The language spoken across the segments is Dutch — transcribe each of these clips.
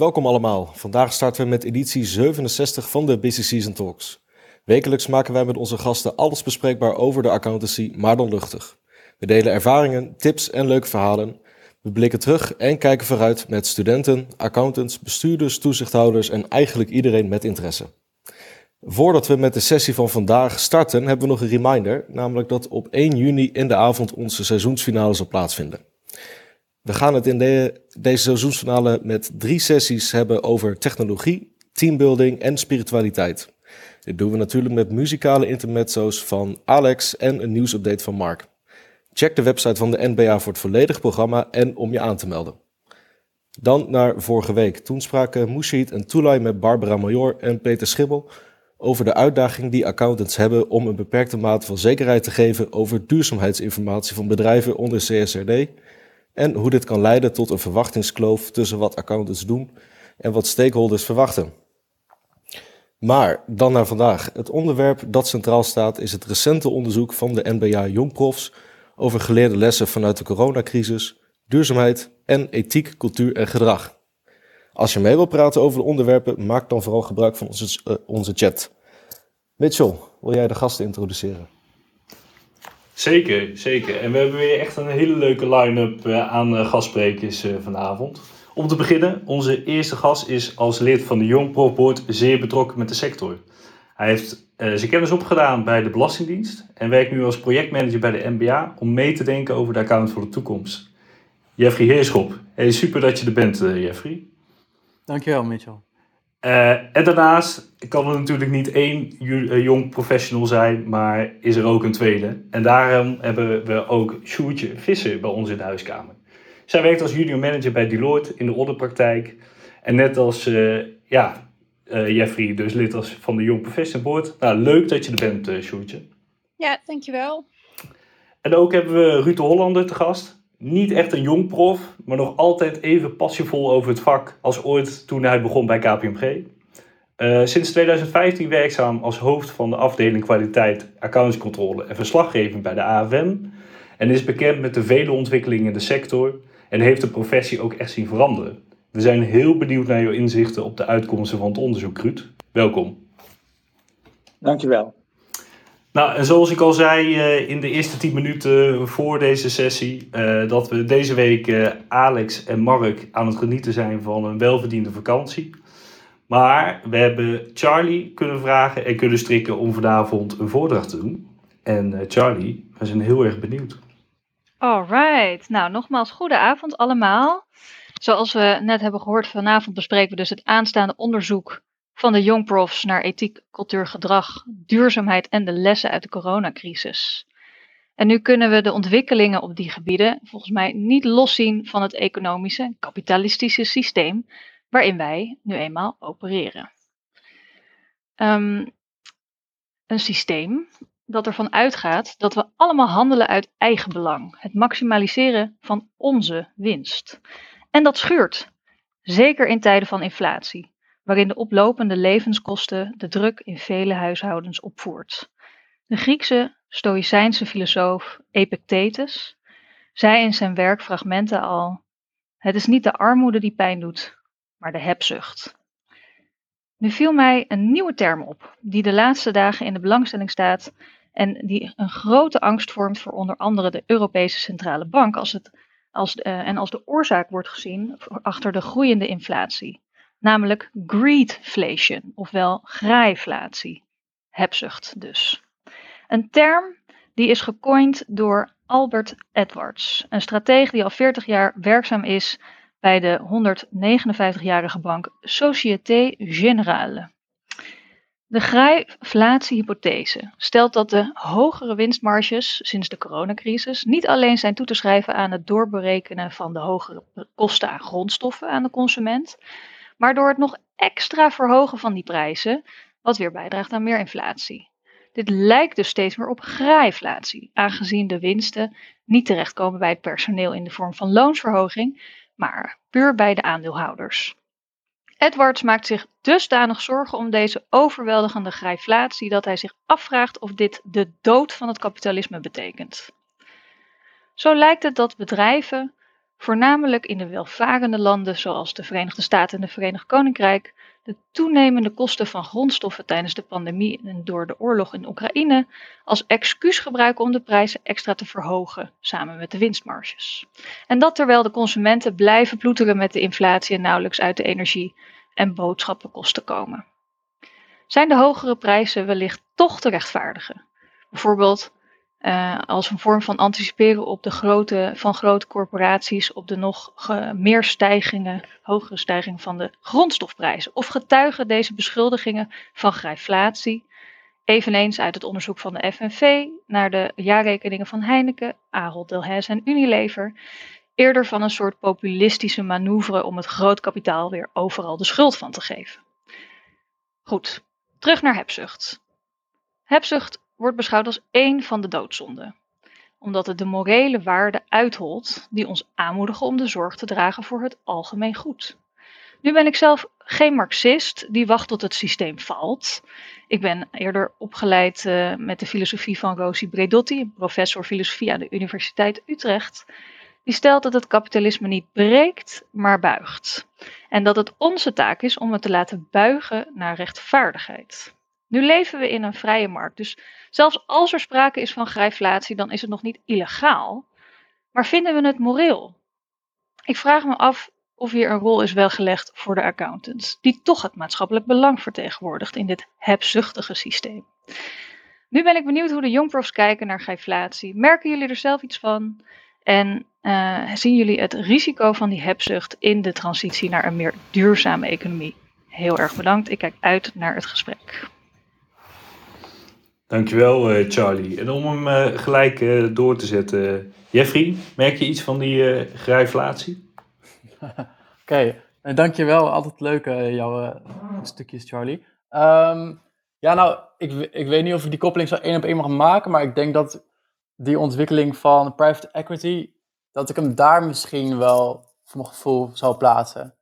Welkom allemaal. Vandaag starten we met editie 67 van de Busy Season Talks. Wekelijks maken wij met onze gasten alles bespreekbaar over de accountancy, maar dan luchtig. We delen ervaringen, tips en leuke verhalen. We blikken terug en kijken vooruit met studenten, accountants, bestuurders, toezichthouders en eigenlijk iedereen met interesse. Voordat we met de sessie van vandaag starten, hebben we nog een reminder, namelijk dat op 1 juni in de avond onze seizoensfinale zal plaatsvinden. We gaan het in de, deze seizoensfinale met drie sessies hebben over technologie, teambuilding en spiritualiteit. Dit doen we natuurlijk met muzikale intermezzo's van Alex en een nieuwsupdate van Mark. Check de website van de NBA voor het volledige programma en om je aan te melden. Dan naar vorige week. Toen spraken Mushid en Tulay met Barbara Major en Peter Schibbel over de uitdaging die accountants hebben om een beperkte mate van zekerheid te geven over duurzaamheidsinformatie van bedrijven onder CSRD en hoe dit kan leiden tot een verwachtingskloof tussen wat accountants doen en wat stakeholders verwachten. Maar dan naar vandaag. Het onderwerp dat centraal staat is het recente onderzoek van de NBA Jongprofs over geleerde lessen vanuit de coronacrisis, duurzaamheid en ethiek, cultuur en gedrag. Als je mee wilt praten over de onderwerpen, maak dan vooral gebruik van onze, uh, onze chat. Mitchell, wil jij de gasten introduceren? Zeker, zeker. En we hebben weer echt een hele leuke line-up uh, aan uh, gastsprekers vanavond. Om te beginnen, onze eerste gast is als lid van de Young Prof Board zeer betrokken met de sector. Hij heeft zijn kennis opgedaan bij de Belastingdienst en werkt nu als projectmanager bij de MBA om mee te denken over de account voor de toekomst. Jeffrey Heerschop. Hey, super dat je er bent, Jeffrey. Dankjewel, Mitchell. Uh, en daarnaast kan er natuurlijk niet één jong professional zijn, maar is er ook een tweede. En daarom hebben we ook Sjoertje Visser bij ons in de huiskamer. Zij werkt als junior manager bij Deloitte in de orderpraktijk. En net als uh, ja, uh, Jeffrey, dus lid als van de Jong Professional Board. Nou, leuk dat je er bent, uh, Sjoertje. Ja, dankjewel. En ook hebben we Ruud de Hollander te gast niet echt een jong prof, maar nog altijd even passievol over het vak als ooit toen hij begon bij KPMG. Uh, sinds 2015 werkzaam als hoofd van de afdeling kwaliteit, accountscontrole en verslaggeving bij de AFM. En is bekend met de vele ontwikkelingen in de sector en heeft de professie ook echt zien veranderen. We zijn heel benieuwd naar jouw inzichten op de uitkomsten van het onderzoek, Ruud. Welkom. Dankjewel. Nou, en zoals ik al zei uh, in de eerste 10 minuten voor deze sessie, uh, dat we deze week uh, Alex en Mark aan het genieten zijn van een welverdiende vakantie. Maar we hebben Charlie kunnen vragen en kunnen strikken om vanavond een voordracht te doen. En Charlie, we zijn heel erg benieuwd. Alright, nou nogmaals goede avond allemaal. Zoals we net hebben gehoord, vanavond bespreken we dus het aanstaande onderzoek van de jongprofs naar ethiek, cultuur, gedrag, duurzaamheid en de lessen uit de coronacrisis. En nu kunnen we de ontwikkelingen op die gebieden volgens mij niet loszien van het economische, kapitalistische systeem waarin wij nu eenmaal opereren. Um, een systeem dat ervan uitgaat dat we allemaal handelen uit eigen belang, het maximaliseren van onze winst. En dat schuurt, zeker in tijden van inflatie waarin de oplopende levenskosten de druk in vele huishoudens opvoert. De Griekse Stoïcijnse filosoof Epictetus zei in zijn werk Fragmenten al: Het is niet de armoede die pijn doet, maar de hebzucht. Nu viel mij een nieuwe term op, die de laatste dagen in de belangstelling staat en die een grote angst vormt voor onder andere de Europese Centrale Bank als het, als, uh, en als de oorzaak wordt gezien achter de groeiende inflatie namelijk greedflation, ofwel graaiflatie. Hebzucht dus. Een term die is gecoind door Albert Edwards, een stratege die al 40 jaar werkzaam is bij de 159-jarige bank Société Générale. De graaiflatiehypothese stelt dat de hogere winstmarges sinds de coronacrisis niet alleen zijn toe te schrijven aan het doorberekenen van de hogere kosten aan grondstoffen aan de consument, maar door het nog extra verhogen van die prijzen, wat weer bijdraagt aan meer inflatie. Dit lijkt dus steeds meer op graaiflatie, aangezien de winsten niet terechtkomen bij het personeel in de vorm van loonsverhoging, maar puur bij de aandeelhouders. Edwards maakt zich dusdanig zorgen om deze overweldigende graaiflatie dat hij zich afvraagt of dit de dood van het kapitalisme betekent. Zo lijkt het dat bedrijven voornamelijk in de welvarende landen zoals de Verenigde Staten en de Verenigd Koninkrijk, de toenemende kosten van grondstoffen tijdens de pandemie en door de oorlog in Oekraïne als excuus gebruiken om de prijzen extra te verhogen, samen met de winstmarges. En dat terwijl de consumenten blijven ploeteren met de inflatie en nauwelijks uit de energie en boodschappenkosten komen. Zijn de hogere prijzen wellicht toch te rechtvaardigen? Bijvoorbeeld uh, als een vorm van anticiperen op de grote, van grote corporaties op de nog meer stijgingen, hogere stijging van de grondstofprijzen? Of getuigen deze beschuldigingen van grijflatie, eveneens uit het onderzoek van de FNV naar de jaarrekeningen van Heineken, Ahold Delhaize en Unilever, eerder van een soort populistische manoeuvre om het groot kapitaal weer overal de schuld van te geven? Goed, terug naar hebzucht. Hebzucht wordt beschouwd als één van de doodzonden, omdat het de morele waarden uitholt die ons aanmoedigen om de zorg te dragen voor het algemeen goed. Nu ben ik zelf geen Marxist die wacht tot het systeem valt. Ik ben eerder opgeleid uh, met de filosofie van Rosi Bredotti, professor filosofie aan de Universiteit Utrecht. Die stelt dat het kapitalisme niet breekt, maar buigt. En dat het onze taak is om het te laten buigen naar rechtvaardigheid. Nu leven we in een vrije markt, dus zelfs als er sprake is van grijflatie, dan is het nog niet illegaal. Maar vinden we het moreel? Ik vraag me af of hier een rol is weggelegd voor de accountants, die toch het maatschappelijk belang vertegenwoordigt in dit hebzuchtige systeem. Nu ben ik benieuwd hoe de jongprofs kijken naar grijflatie. Merken jullie er zelf iets van? En uh, zien jullie het risico van die hebzucht in de transitie naar een meer duurzame economie? Heel erg bedankt. Ik kijk uit naar het gesprek. Dankjewel, uh, Charlie. En om hem uh, gelijk uh, door te zetten, Jeffrey, merk je iets van die grijflatie? Oké, okay. dankjewel. Altijd leuk, jouw stukjes, Charlie. Um, ja, nou, ik, ik weet niet of ik die koppeling zo één op één mag maken, maar ik denk dat die ontwikkeling van private equity, dat ik hem daar misschien wel voor mijn gevoel zou plaatsen.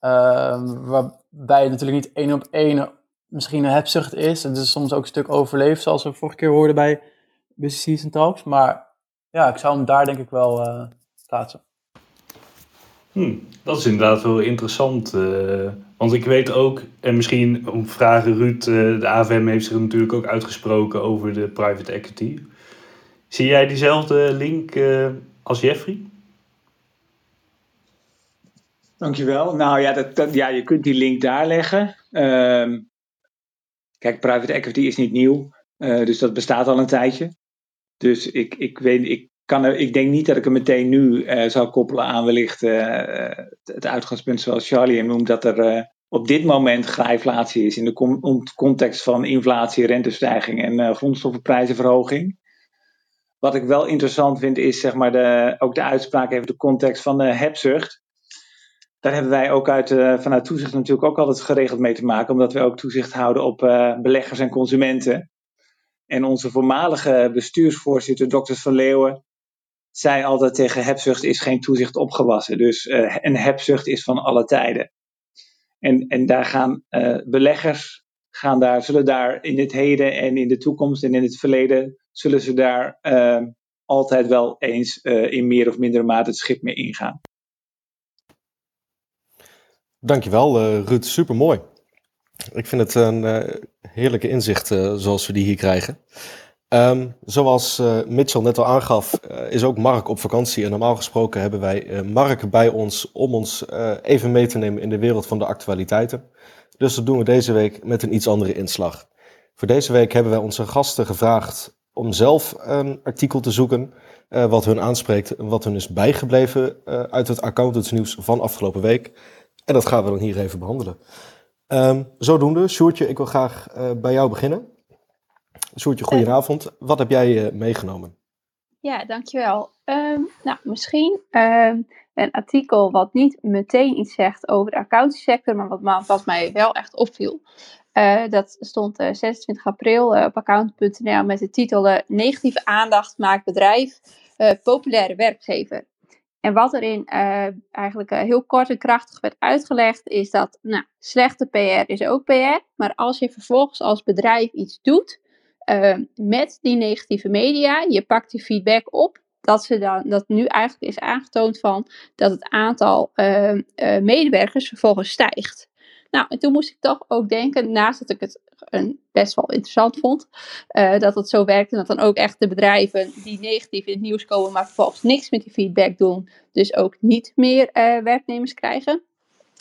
Um, waarbij natuurlijk niet één op één misschien een hebzucht is. Het is soms ook een stuk overleefd, zoals we vorige keer hoorden bij Business Season Talks. Maar ja, ik zou hem daar denk ik wel uh, plaatsen. Hmm, dat is inderdaad wel interessant. Uh, want ik weet ook, en misschien om vragen Ruud, uh, de AVM heeft zich natuurlijk ook uitgesproken over de private equity. Zie jij diezelfde link als Jeffrey? Dankjewel. Nou ja, dat, dat, ja, je kunt die link daar leggen. Uh, Kijk, private equity is niet nieuw, uh, dus dat bestaat al een tijdje. Dus ik, ik, weet, ik, kan ik denk niet dat ik hem meteen nu uh, zou koppelen aan wellicht uh, het uitgangspunt zoals Charlie hem noemt, dat er op dit moment grijflatie is in de context van inflatie, rentestijging en grondstoffenprijzenverhoging. Wat ik wel interessant vind is zeg maar de, ook de uitspraak even de context van de hebzucht daar hebben wij ook uit, uh, vanuit toezicht natuurlijk ook altijd geregeld mee te maken, omdat we ook toezicht houden op uh, beleggers en consumenten. En onze voormalige bestuursvoorzitter, dokter Van Leeuwen, zei altijd tegen hebzucht is geen toezicht opgewassen. Dus uh, een hebzucht is van alle tijden. En, en daar gaan beleggers, gaan daar, zullen daar in het heden en in de toekomst en in het verleden, zullen ze daar altijd wel eens in meer of mindere mate het schip mee ingaan. Dankjewel, uh, Ruud. Supermooi. Ik vind het een uh, heerlijke inzicht uh, zoals we die hier krijgen. Um, zoals Mitchell net al aangaf, is ook Mark op vakantie. En normaal gesproken hebben wij Mark bij ons om ons even mee te nemen in de wereld van de actualiteiten. Dus dat doen we deze week met een iets andere inslag. Voor deze week hebben wij onze gasten gevraagd om zelf een artikel te zoeken. wat hun aanspreekt, wat hun is bijgebleven uit het accountantsnieuws van afgelopen week. En dat gaan we dan hier even behandelen. Um, zodoende, Sjoertje, ik wil graag uh, bij jou beginnen. Sjoertje, goedenavond. Wat heb jij uh, meegenomen? Ja, dankjewel. Um, nou, misschien um, een artikel wat niet meteen iets zegt over de accountiesector, maar wat, wat mij wel echt opviel. Uh, dat stond 26 april op account.nl met de titel Negatieve aandacht maakt bedrijf populaire werkgever. En wat erin uh, eigenlijk uh, heel kort en krachtig werd uitgelegd, is dat nou, slechte PR is ook PR. Maar als je vervolgens als bedrijf iets doet uh, met die negatieve media, je pakt die feedback op dat, ze dan, dat nu eigenlijk is aangetoond van dat het aantal eh, medewerkers vervolgens stijgt. Nou, en toen moest ik toch ook denken, naast dat ik het een, best wel interessant vond, uh, dat het zo werkt en dat dan ook echt de bedrijven die negatief in het nieuws komen, maar vervolgens niks met die feedback doen, dus ook niet meer uh, werknemers krijgen.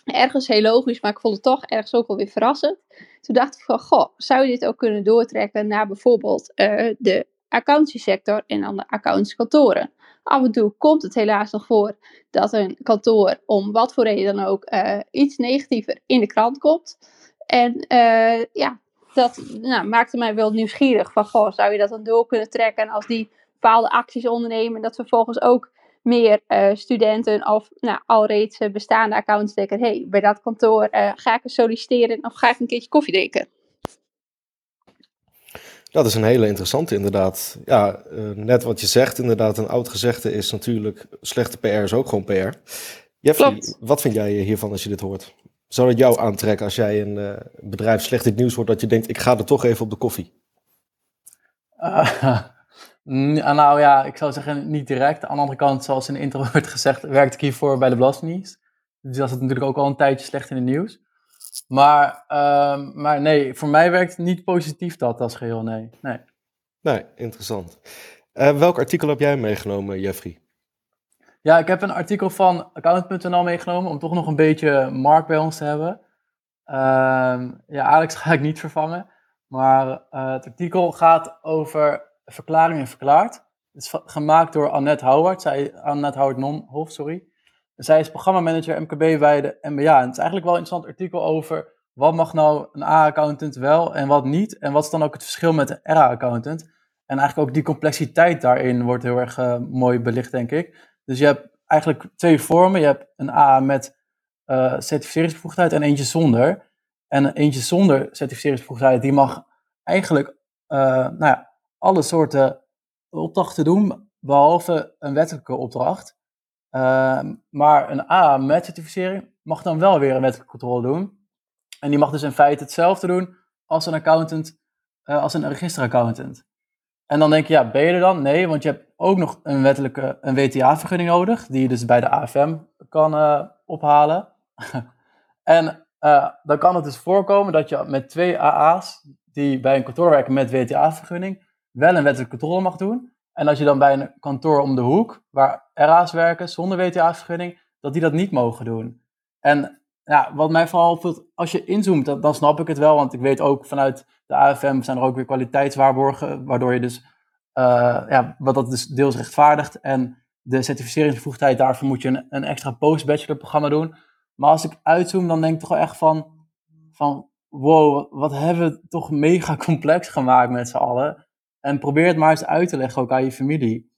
Ergens heel logisch, maar ik vond het toch ergens ook wel weer verrassend. Toen dacht ik van, goh, zou je dit ook kunnen doortrekken naar bijvoorbeeld uh, de accountiesector en dan de accountskantoren? Af en toe komt het helaas nog voor dat een kantoor om wat voor reden dan ook uh, iets negatiever in de krant komt. En uh, ja, dat nou, maakte mij wel nieuwsgierig van, goh, zou je dat dan door kunnen trekken? En als die bepaalde acties ondernemen, dat vervolgens ook meer uh, studenten of nou, alreeds bestaande accounts denken, hey, bij dat kantoor ga ik eens solliciteren of ga ik een keertje koffie drinken. Dat is een hele interessante inderdaad. Ja, uh, net wat je zegt, inderdaad, een oud gezegde is natuurlijk, slechte PR is ook gewoon PR. Jeffrey, Klopt. wat vind jij hiervan als je dit hoort? Zou het jou aantrekken als jij een uh, bedrijf slecht dit nieuws hoort, dat je denkt, ik ga er toch even op de koffie? Uh, nou ja, ik zou zeggen niet direct. Aan de andere kant, zoals in de intro werd gezegd, werkte ik hiervoor bij de Belastingdienst. Dus dat is natuurlijk ook al een tijdje slecht in het nieuws. Maar, uh, maar nee, voor mij werkt het niet positief dat als geheel, nee. Nee, nee interessant. Uh, welk artikel heb jij meegenomen, Jeffrey? Ja, ik heb een artikel van account.nl meegenomen om toch nog een beetje markt bij ons te hebben. Uh, ja, Alex ga ik niet vervangen. Maar uh, het artikel gaat over verklaring en verklaard. Het is gemaakt door Annette Howard, zij, Annette Howard Nonhof, sorry. Zij is programmamanager MKB bij de MBA. En het is eigenlijk wel een interessant artikel over wat mag nou een A-accountant wel en wat niet. En wat is dan ook het verschil met een RA-accountant. En eigenlijk ook die complexiteit daarin wordt heel erg uh, mooi belicht, denk ik. Dus je hebt eigenlijk twee vormen. Je hebt een A met uh, certificeringsbevoegdheid en eentje zonder. En eentje zonder certificeringsbevoegdheid, die mag eigenlijk uh, nou ja, alle soorten opdrachten doen, behalve een wettelijke opdracht. Uh, maar een A met certificering mag dan wel weer een wettelijke controle doen. En die mag dus in feite hetzelfde doen als een accountant, uh, als een registeraccountant. En dan denk je, ja, ben je er dan? Nee, want je hebt ook nog een wettelijke, een WTA-vergunning nodig, die je dus bij de AFM kan uh, ophalen. en dan kan het dus voorkomen dat je met twee AA's, die bij een kantoor werken met WTA-vergunning, wel een wettelijke controle mag doen. En als je dan bij een kantoor om de hoek, waar RA's werken zonder WTA-vergunning, dat die dat niet mogen doen. En ja, wat mij vooral opvalt, als je inzoomt, dan, snap ik het wel. Want ik weet ook vanuit de AFM zijn er ook weer kwaliteitswaarborgen, waardoor je dus, uh, ja, wat dat dus deels rechtvaardigt. En de certificeringsbevoegdheid, daarvoor moet je een, een extra post-bachelor programma doen. Maar als ik uitzoom, dan denk ik toch wel echt van, van wow, wat hebben we toch mega complex gemaakt met z'n allen. En probeer het maar eens uit te leggen ook aan je familie.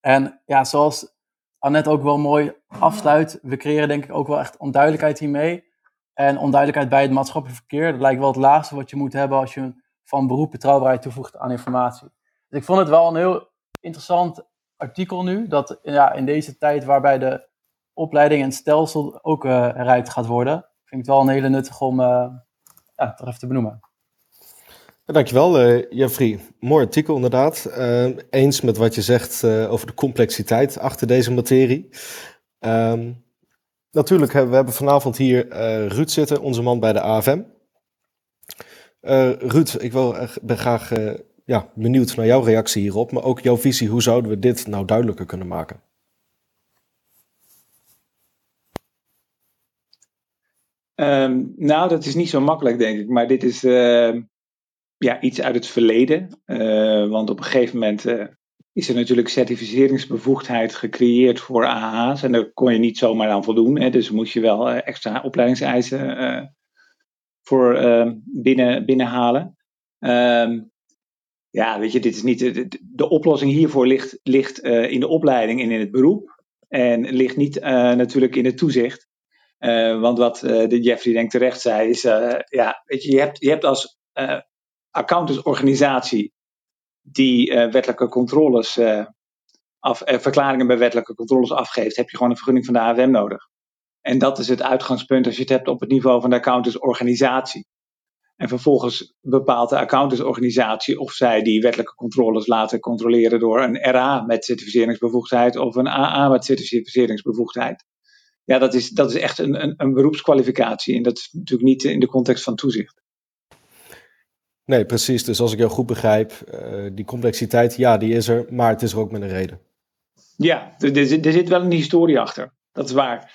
En ja, zoals Annette ook wel mooi afsluit, we creëren denk ik ook wel echt onduidelijkheid hiermee. En onduidelijkheid bij het maatschappelijk verkeer, dat lijkt wel het laatste wat je moet hebben als je van beroep betrouwbaarheid toevoegt aan informatie. Dus ik vond het wel een heel interessant artikel nu, dat ja, in deze tijd waarbij de opleiding en stelsel ook uh, gaat worden, vind ik het wel een hele nuttig om uh, ja, toch even te benoemen. Dankjewel, uh, Jeffrey. Mooi artikel inderdaad. Uh, eens met wat je zegt uh, over de complexiteit achter deze materie. Um, natuurlijk, hebben we hebben vanavond hier Ruud zitten, onze man bij de AFM. Ruud, ik wil, ben graag ja, benieuwd naar jouw reactie hierop, maar ook jouw visie. Hoe zouden we dit nou duidelijker kunnen maken? Um, nou, dat is niet zo makkelijk, denk ik. Maar dit is ja, iets uit het verleden. Uh, want op een gegeven moment uh, is er natuurlijk certificeringsbevoegdheid gecreëerd voor AH's. En daar kon je niet zomaar aan voldoen. Hè, dus moest je wel uh, extra opleidingseisen voor binnen, binnenhalen. Um, ja, weet je, dit is niet. De, de oplossing hiervoor ligt, ligt in de opleiding en in het beroep. En ligt niet natuurlijk in het toezicht. want wat de Jeffrey denk terecht zei, is: ja, weet je, je hebt, je hebt als accountantsorganisatie die uh, wettelijke controles, uh, af, uh, verklaringen bij wettelijke controles afgeeft, heb je gewoon een vergunning van de AFM nodig. En dat is het uitgangspunt als je het hebt op het niveau van de accountantsorganisatie. En vervolgens bepaalt de accountantsorganisatie of zij die wettelijke controles laten controleren door een RA met certificeringsbevoegdheid of een AA met certificeringsbevoegdheid. Ja, dat is, dat is echt een, een, een beroepskwalificatie en dat is natuurlijk niet in de context van toezicht. Nee, precies. Dus als ik jou goed begrijp, uh, die complexiteit, ja, die is er, maar het is er ook met een reden. Ja, er, er, zit wel een historie achter. Dat is waar.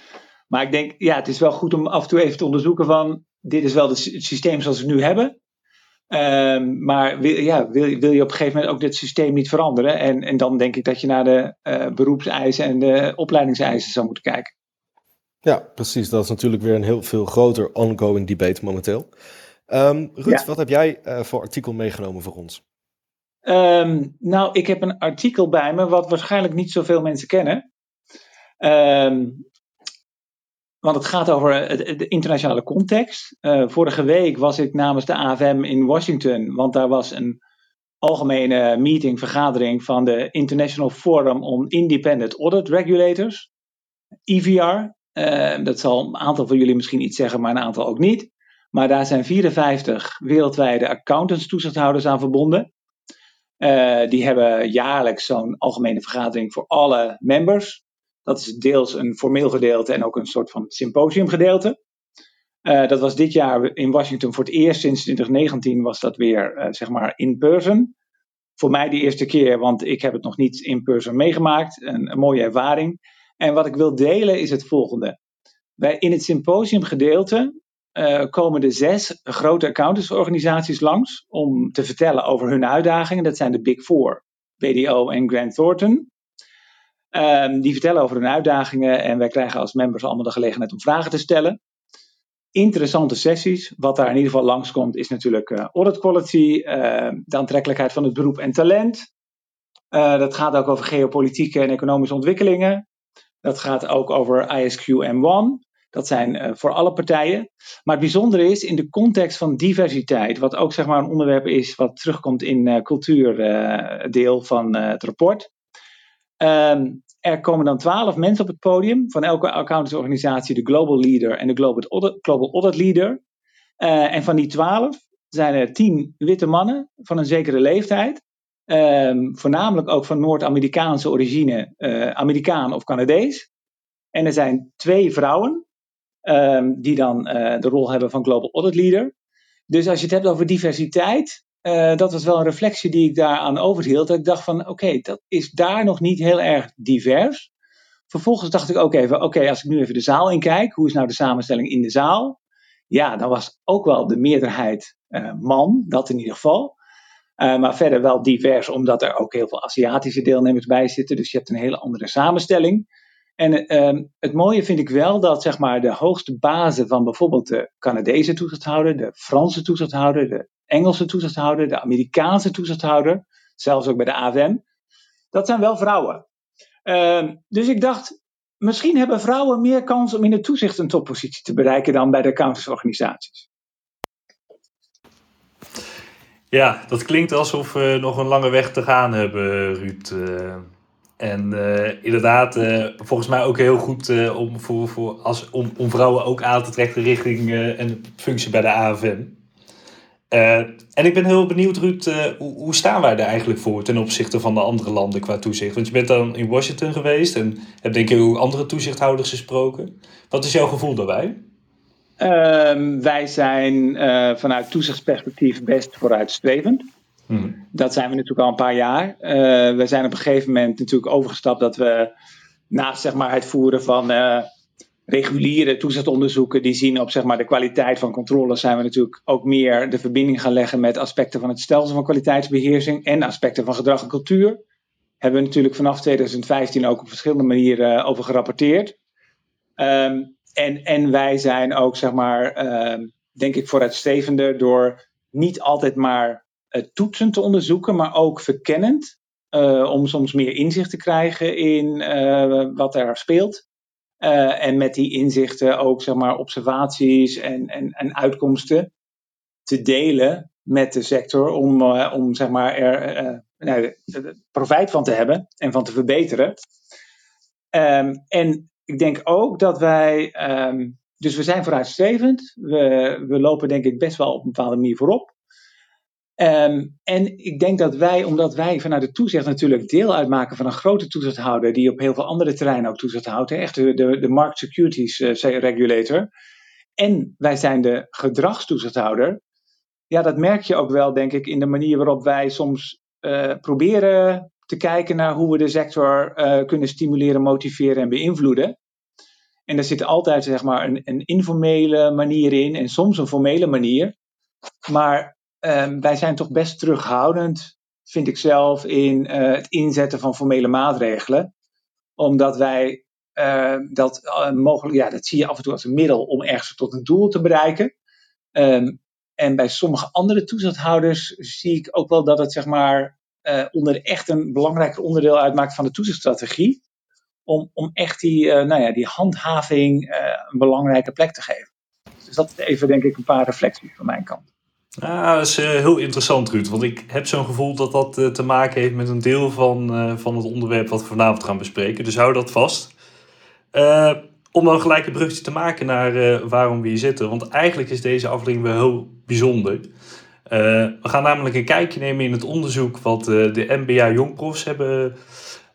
Maar ik denk, ja, het is wel goed om af en toe even te onderzoeken van, dit is wel het systeem zoals we het nu hebben. Um, maar wil, ja, wil, wil je op een gegeven moment ook dit systeem niet veranderen? En, en dan denk ik dat je naar de uh, beroepseisen en de opleidingseisen zou moeten kijken. Ja, precies. Dat is natuurlijk weer een heel veel groter ongoing debate momenteel. Um, Ruud, ja. wat heb jij uh, voor artikel meegenomen voor ons? Um, nou, ik heb een artikel bij me wat waarschijnlijk niet zoveel mensen kennen. Um, want het gaat over de internationale context. Uh, vorige week was ik namens de AFM in Washington, want daar was een algemene meeting, vergadering van de International Forum on Independent Audit Regulators, EVR. Uh, dat zal een aantal van jullie misschien iets zeggen, maar een aantal ook niet. Maar daar zijn 54 wereldwijde accountants-toezichthouders aan verbonden. Uh, die hebben jaarlijks zo'n algemene vergadering voor alle members. Dat is deels een formeel gedeelte en ook een soort van symposiumgedeelte. Uh, dat was dit jaar in Washington voor het eerst sinds 2019 was dat weer uh, zeg maar in person. Voor mij de eerste keer, want ik heb het nog niet in person meegemaakt. Een, een mooie ervaring. En wat ik wil delen is het volgende. Wij in het symposiumgedeelte uh, komen de zes grote accountantsorganisaties langs om te vertellen over hun uitdagingen. Dat zijn de Big Four, BDO en Grant Thornton. Um, die vertellen over hun uitdagingen en wij krijgen als members allemaal de gelegenheid om vragen te stellen. Interessante sessies. Wat daar in ieder geval langskomt is natuurlijk uh, audit quality, uh, de aantrekkelijkheid van het beroep en talent. Uh, dat gaat ook over geopolitieke en economische ontwikkelingen. Dat gaat ook over ISQ M1. Dat zijn uh, voor alle partijen. Maar het bijzondere is in de context van diversiteit, wat ook zeg maar een onderwerp is wat terugkomt in uh, cultuurdeel van uh, het rapport. Um, er komen dan twaalf mensen op het podium van elke accountantsorganisatie, de Global Leader en de Global Audit, Global Audit Leader. en van die twaalf zijn er tien witte mannen van een zekere leeftijd. Um, voornamelijk ook van Noord-Amerikaanse origine, Amerikaan of Canadees. En er zijn twee vrouwen, Um, die dan uh, de rol hebben van Global Audit Leader. Dus als je het hebt over diversiteit, uh, dat was wel een reflectie die ik daaraan overhield. Dat ik dacht van, oké, dat is daar nog niet heel erg divers. Vervolgens dacht ik ook even, oké, als ik nu even de zaal inkijk, hoe is nou de samenstelling in de zaal? Ja, dan was ook wel de meerderheid uh, man, dat in ieder geval. Maar verder wel divers, omdat er ook heel veel Aziatische deelnemers bij zitten. Dus je hebt een hele andere samenstelling. En uh, het mooie vind ik wel dat zeg maar, de hoogste bazen van bijvoorbeeld de Canadese toezichthouder, de Franse toezichthouder, de Engelse toezichthouder, de Amerikaanse toezichthouder, zelfs ook bij de AFM, dat zijn wel vrouwen. Uh, dus ik dacht, misschien hebben vrouwen meer kans om in het toezicht een toppositie te bereiken dan bij de accountantsorganisaties. Ja, dat klinkt alsof we nog een lange weg te gaan hebben, Ruud. Uh... En uh, inderdaad, uh, volgens mij ook heel goed uh, om, voor, voor als, om, om vrouwen ook aan te trekken richting een functie bij de AFM. en ik ben heel benieuwd, Ruud, hoe, hoe, staan wij daar eigenlijk voor ten opzichte van de andere landen qua toezicht? Want je bent dan in Washington geweest en hebt denk ik ook andere toezichthouders gesproken. Wat is jouw gevoel daarbij? Ehm, wij zijn vanuit toezichtsperspectief best vooruitstrevend. Hmm. Dat zijn we natuurlijk al een paar jaar. Uh, we zijn op een gegeven moment natuurlijk overgestapt dat we naast zeg maar, het voeren van uh, reguliere toezichtonderzoeken die zien op zeg maar, de kwaliteit van controle, zijn we natuurlijk ook meer de verbinding gaan leggen met aspecten van het stelsel van kwaliteitsbeheersing en aspecten van gedrag en cultuur. Hebben we natuurlijk vanaf 2015 ook op verschillende manieren over gerapporteerd. Um, en, en wij zijn ook, zeg maar, uh, denk ik, vooruitstrevender door niet altijd maar toetsend te onderzoeken, maar ook verkennend. Uh, om soms meer inzicht te krijgen in uh, wat er speelt. en met die inzichten ook zeg maar, observaties en, en, en uitkomsten te delen met de sector om, om zeg maar, er nou, profijt van te hebben en van te verbeteren. Um, en ik denk ook dat wij um, dus we zijn vooruitstrevend. We, we lopen denk ik best wel op een bepaalde manier voorop. Ehm, en ik denk dat wij, omdat wij vanuit de toezicht natuurlijk deel uitmaken van een grote toezichthouder, die op heel veel andere terreinen ook toezicht houdt, echt de, de, de Market Securities uh, Regulator. En wij zijn de gedragstoezichthouder. Ja, dat merk je ook wel, denk ik, in de manier waarop wij soms uh, proberen te kijken naar hoe we de sector uh, kunnen stimuleren, motiveren en beïnvloeden. En daar zit altijd zeg maar, een, een informele manier in en soms een formele manier. Maar um, wij zijn toch best terughoudend, vind ik zelf, in uh, het inzetten van formele maatregelen. Omdat wij uh, dat uh, mogelijk, ja, dat zie je af en toe als een middel om ergens tot een doel te bereiken. Um, en bij sommige andere toezichthouders zie ik ook wel dat het zeg maar onder echt een belangrijker onderdeel uitmaakt van de toezichtstrategie. Om, om echt die, nou ja, die handhaving een belangrijke plek te geven. Dus dat is even denk ik een paar reflecties van mijn kant. Ah, dat is uh, heel interessant, Ruud. Want ik heb zo'n gevoel dat dat uh, te maken heeft met een deel van, uh, van het onderwerp wat we vanavond gaan bespreken. Dus hou dat vast. om dan gelijk een bruggetje te maken naar waarom we hier zitten. Want eigenlijk is deze aflevering wel heel bijzonder. we gaan namelijk een kijkje nemen in het onderzoek wat de MBA Jongprofs hebben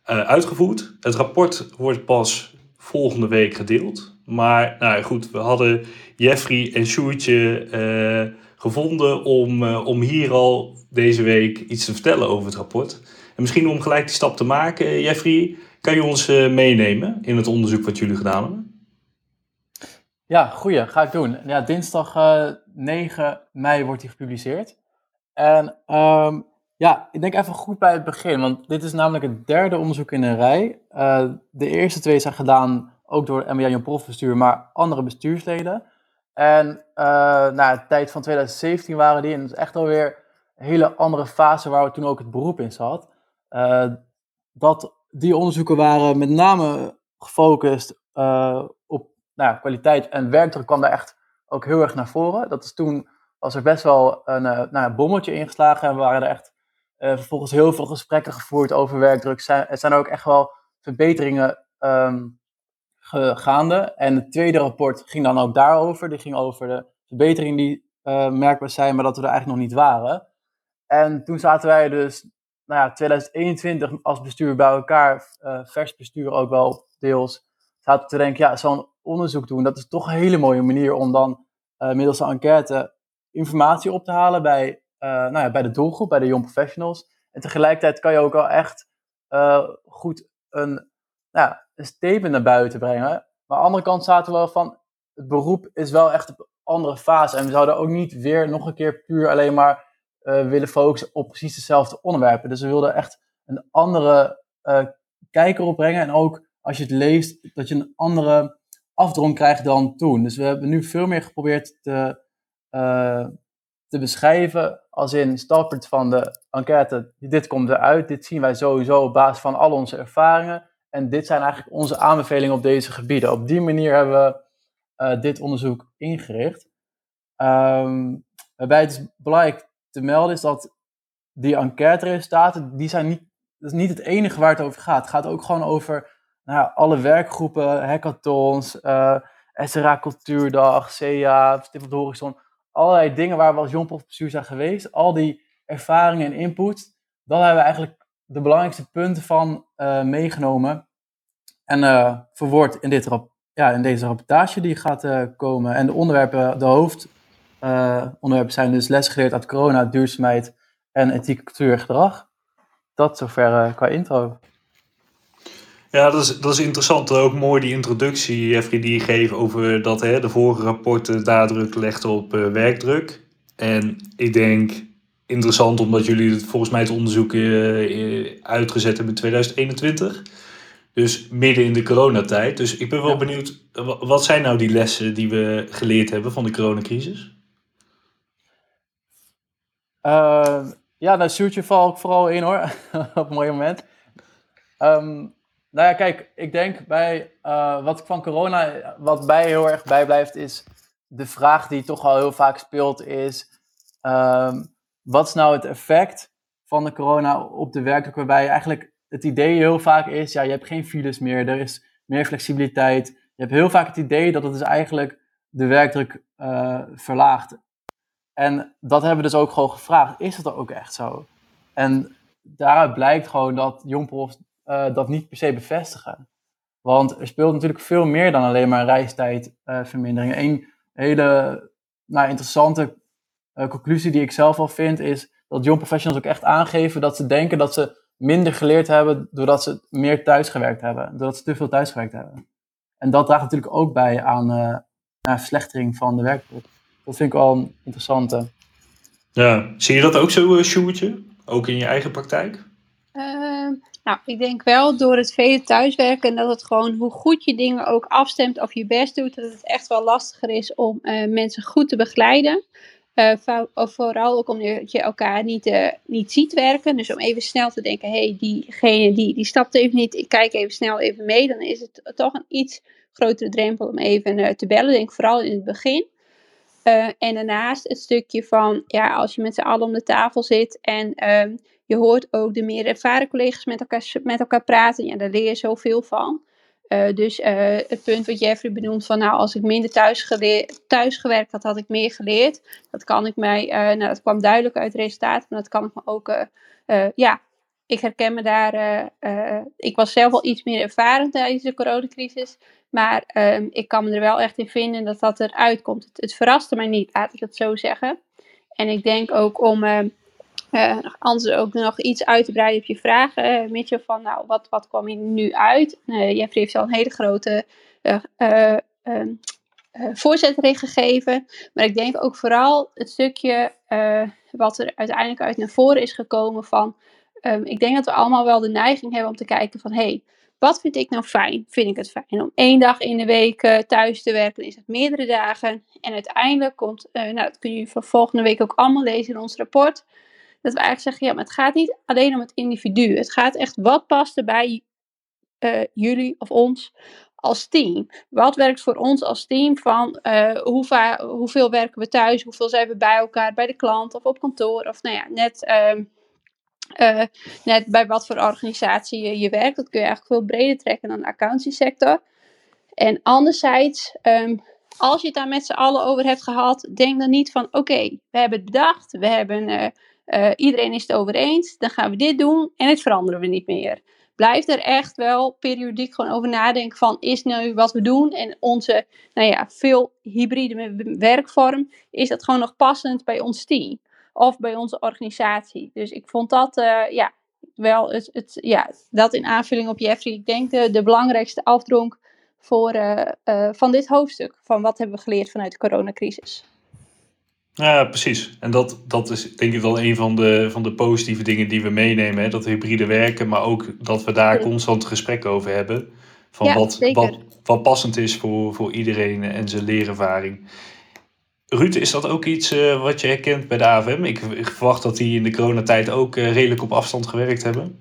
uitgevoerd. Het rapport wordt pas volgende week gedeeld. Maar nou goed, we hadden Jeffrey en Sjoertje gevonden om, uh, om hier al deze week iets te vertellen over het rapport. En misschien om gelijk die stap te maken, Jeffrey, kan je ons uh, meenemen in het onderzoek wat jullie gedaan hebben? Ja, goeie, ga ik doen. Ja, dinsdag uh, eh, 9 mei wordt die gepubliceerd. En um, ja, ik denk even goed bij het begin, want dit is namelijk het derde onderzoek in een rij. de eerste twee zijn gedaan ook door MBA Jan Profbestuur, maar andere bestuursleden. En uh, nou, de tijd van 2017 waren die. Dat is echt alweer een hele andere fase waar we toen ook het beroep in zat. Uh, dat die onderzoeken waren met name gefocust uh, op nou, kwaliteit en werkdruk kwam daar echt ook heel erg naar voren. Dat is toen was er best wel een, nou, bommetje ingeslagen en waren er echt vervolgens heel veel gesprekken gevoerd over werkdruk. Er zijn ook echt wel verbeteringen um, gaande. En het tweede rapport ging dan ook daarover. Die ging over de verbeteringen die uh, merkbaar zijn, maar dat we er eigenlijk nog niet waren. En toen zaten wij dus, nou ja, 2021 als bestuur bij elkaar, uh, vers bestuur ook wel deels, zaten te denken, ja, zo'n onderzoek doen, dat is toch een hele mooie manier om dan uh, middels een enquête informatie op te halen bij, nou ja, bij de doelgroep, bij de young professionals. En tegelijkertijd kan je ook wel echt goed een nou, een statement naar buiten brengen. Maar aan de andere kant zaten we wel van, het beroep is wel echt een andere fase. En we zouden ook niet weer nog een keer puur alleen maar uh, willen focussen op precies dezelfde onderwerpen. Dus we wilden echt een andere uh, kijker opbrengen. En ook als je het leest, dat je een andere afdronk krijgt dan toen. Dus we hebben nu veel meer geprobeerd te, uh, te beschrijven als in startpunt van de enquête. Dit komt eruit, dit zien wij sowieso op basis van al onze ervaringen. En dit zijn eigenlijk onze aanbevelingen op deze gebieden. Op die manier hebben we uh, dit onderzoek ingericht. Um, waarbij het is belangrijk te melden is dat die enquête-resultaten, die zijn niet, dat is niet het enige waar het over gaat. Het gaat ook gewoon over nou, alle werkgroepen, hackathons, eh, SRA Cultuurdag, CA, Stip op de Horizon. Allerlei dingen waar we als jongprofbestuur zijn geweest. Al die ervaringen en input, dat hebben we eigenlijk de belangrijkste punten van uh, meegenomen en uh, verwoord in, dit ja, in deze rapportage die gaat uh, komen. En de onderwerpen, de hoofdonderwerpen zijn dus lesgeleerd uit corona, duurzaamheid en ethiek, cultuur gedrag. Dat zover qua intro. Ja, dat is, dat is interessant. Ook mooi die introductie, Jeffrey, die je geeft over dat hè, de vorige rapporten nadruk legden op werkdruk. En ik denk interessant omdat jullie het, volgens mij het onderzoek uh, uitgezet hebben in 2021. Dus midden in de coronatijd. Dus ik ben wel benieuwd, wat zijn nou die lessen die we geleerd hebben van de coronacrisis? Uh, ja, daar stuurt je val vooral in hoor, op een mooi moment. Um, nou ja, kijk, ik denk bij uh, wat van corona, wat bij heel erg bijblijft, is de vraag die toch al heel vaak speelt, is um, wat is nou het effect van de corona op de werkdruk, waarbij eigenlijk het idee heel vaak is, ja, je hebt geen files meer, er is meer flexibiliteit. Je hebt heel vaak het idee dat het dus eigenlijk de werkdruk uh, verlaagt. En dat hebben we dus ook gewoon gevraagd. Is dat ook echt zo? En daaruit blijkt gewoon dat jongprofs uh, dat niet per se bevestigen. Want er speelt natuurlijk veel meer dan alleen maar reistijdvermindering. Uh, Een hele nou, interessante conclusie die ik zelf al vind is dat jong professionals ook echt aangeven dat ze denken dat ze minder geleerd hebben doordat ze meer thuisgewerkt hebben. Doordat ze te veel thuisgewerkt hebben. En dat draagt natuurlijk ook bij aan, uh, verslechtering van de werkdruk. Dat vind ik wel een interessante. Ja, zie je dat ook zo, uh, Sjoertje? Ook in je eigen praktijk? Uh, nou, ik denk wel door het vele thuiswerken en dat het gewoon hoe goed je dingen ook afstemt of je best doet, dat het echt wel lastiger is om uh, mensen goed te begeleiden. Uh, vooral ook omdat je elkaar niet, uh, niet ziet werken. Dus om even snel te denken, hé, hey, diegene die, die stapt even niet, ik kijk even snel even mee. Dan is het toch een iets grotere drempel om even uh, te bellen. Denk vooral in het begin. en daarnaast het stukje van, ja, als je met z'n allen om de tafel zit en ehm, je hoort ook de meer ervaren collega's met elkaar, met elkaar praten. Ja, daar leer je zoveel van. Uh, dus uh, het punt wat Jeffrey benoemt van nou als ik minder thuis, thuis gewerkt had, had ik meer geleerd. Dat kan ik mij, uh, nou dat kwam duidelijk uit resultaten, maar dat kan ik me ook, ja, ik herken me daar, ik was zelf al iets meer ervaren tijdens de coronacrisis. Maar ehm, ik kan me er wel echt in vinden dat dat eruit komt. Het, het verraste mij niet, laat ik het zo zeggen. En ik denk ook om uh, anders ook nog iets breiden op je vragen, uh, Mitchell, van nou, wat, wat kwam je nu uit? Uh, Jeffrey heeft al een hele grote uh, voorzet erin gegeven. Maar ik denk ook vooral het stukje wat er uiteindelijk uit naar voren is gekomen van, um, ik denk dat we allemaal wel de neiging hebben om te kijken van, hey, wat vind ik nou fijn? Vind ik het fijn om één dag in de week thuis te werken? Is het meerdere dagen? En uiteindelijk komt, nou, dat kun je voor volgende week ook allemaal lezen in ons rapport dat we eigenlijk zeggen, ja, maar het gaat niet alleen om het individu. Het gaat echt, wat past er bij uh, jullie of ons als team? Wat werkt voor ons als team van uh, hoe hoeveel werken we thuis? Hoeveel zijn we bij elkaar, bij de klant of op kantoor? Of nou ja, net... Uh, net bij wat voor organisatie je, je, werkt. Dat kun je eigenlijk veel breder trekken dan de accountancy sector. En anderzijds, um, als je het daar met z'n allen over hebt gehad, denk dan niet van oké, we hebben het bedacht, we hebben uh, iedereen is het over eens, dan gaan we dit doen en het veranderen we niet meer. Blijf er echt wel periodiek gewoon over nadenken van is nu wat we doen en onze nou ja, veel hybride werkvorm, is dat gewoon nog passend bij ons team of bij onze organisatie. Dus ik vond dat uh, ja, wel het, het, ja, dat in aanvulling op Jeffrey, ik denk de, de belangrijkste afdronk voor, uh, van dit hoofdstuk. Van wat hebben we geleerd vanuit de coronacrisis. Ja, precies. En dat, dat is denk ik wel een van de, van de positieve dingen die we meenemen. Hè? Dat hybride werken, maar ook dat we daar constant gesprek over hebben. Van ja, wat, wat, wat passend is voor, voor iedereen en zijn leerervaring. Ruud, is dat ook iets uh, wat je herkent bij de AFM? Ik, ik, verwacht dat die in de coronatijd ook uh, redelijk op afstand gewerkt hebben.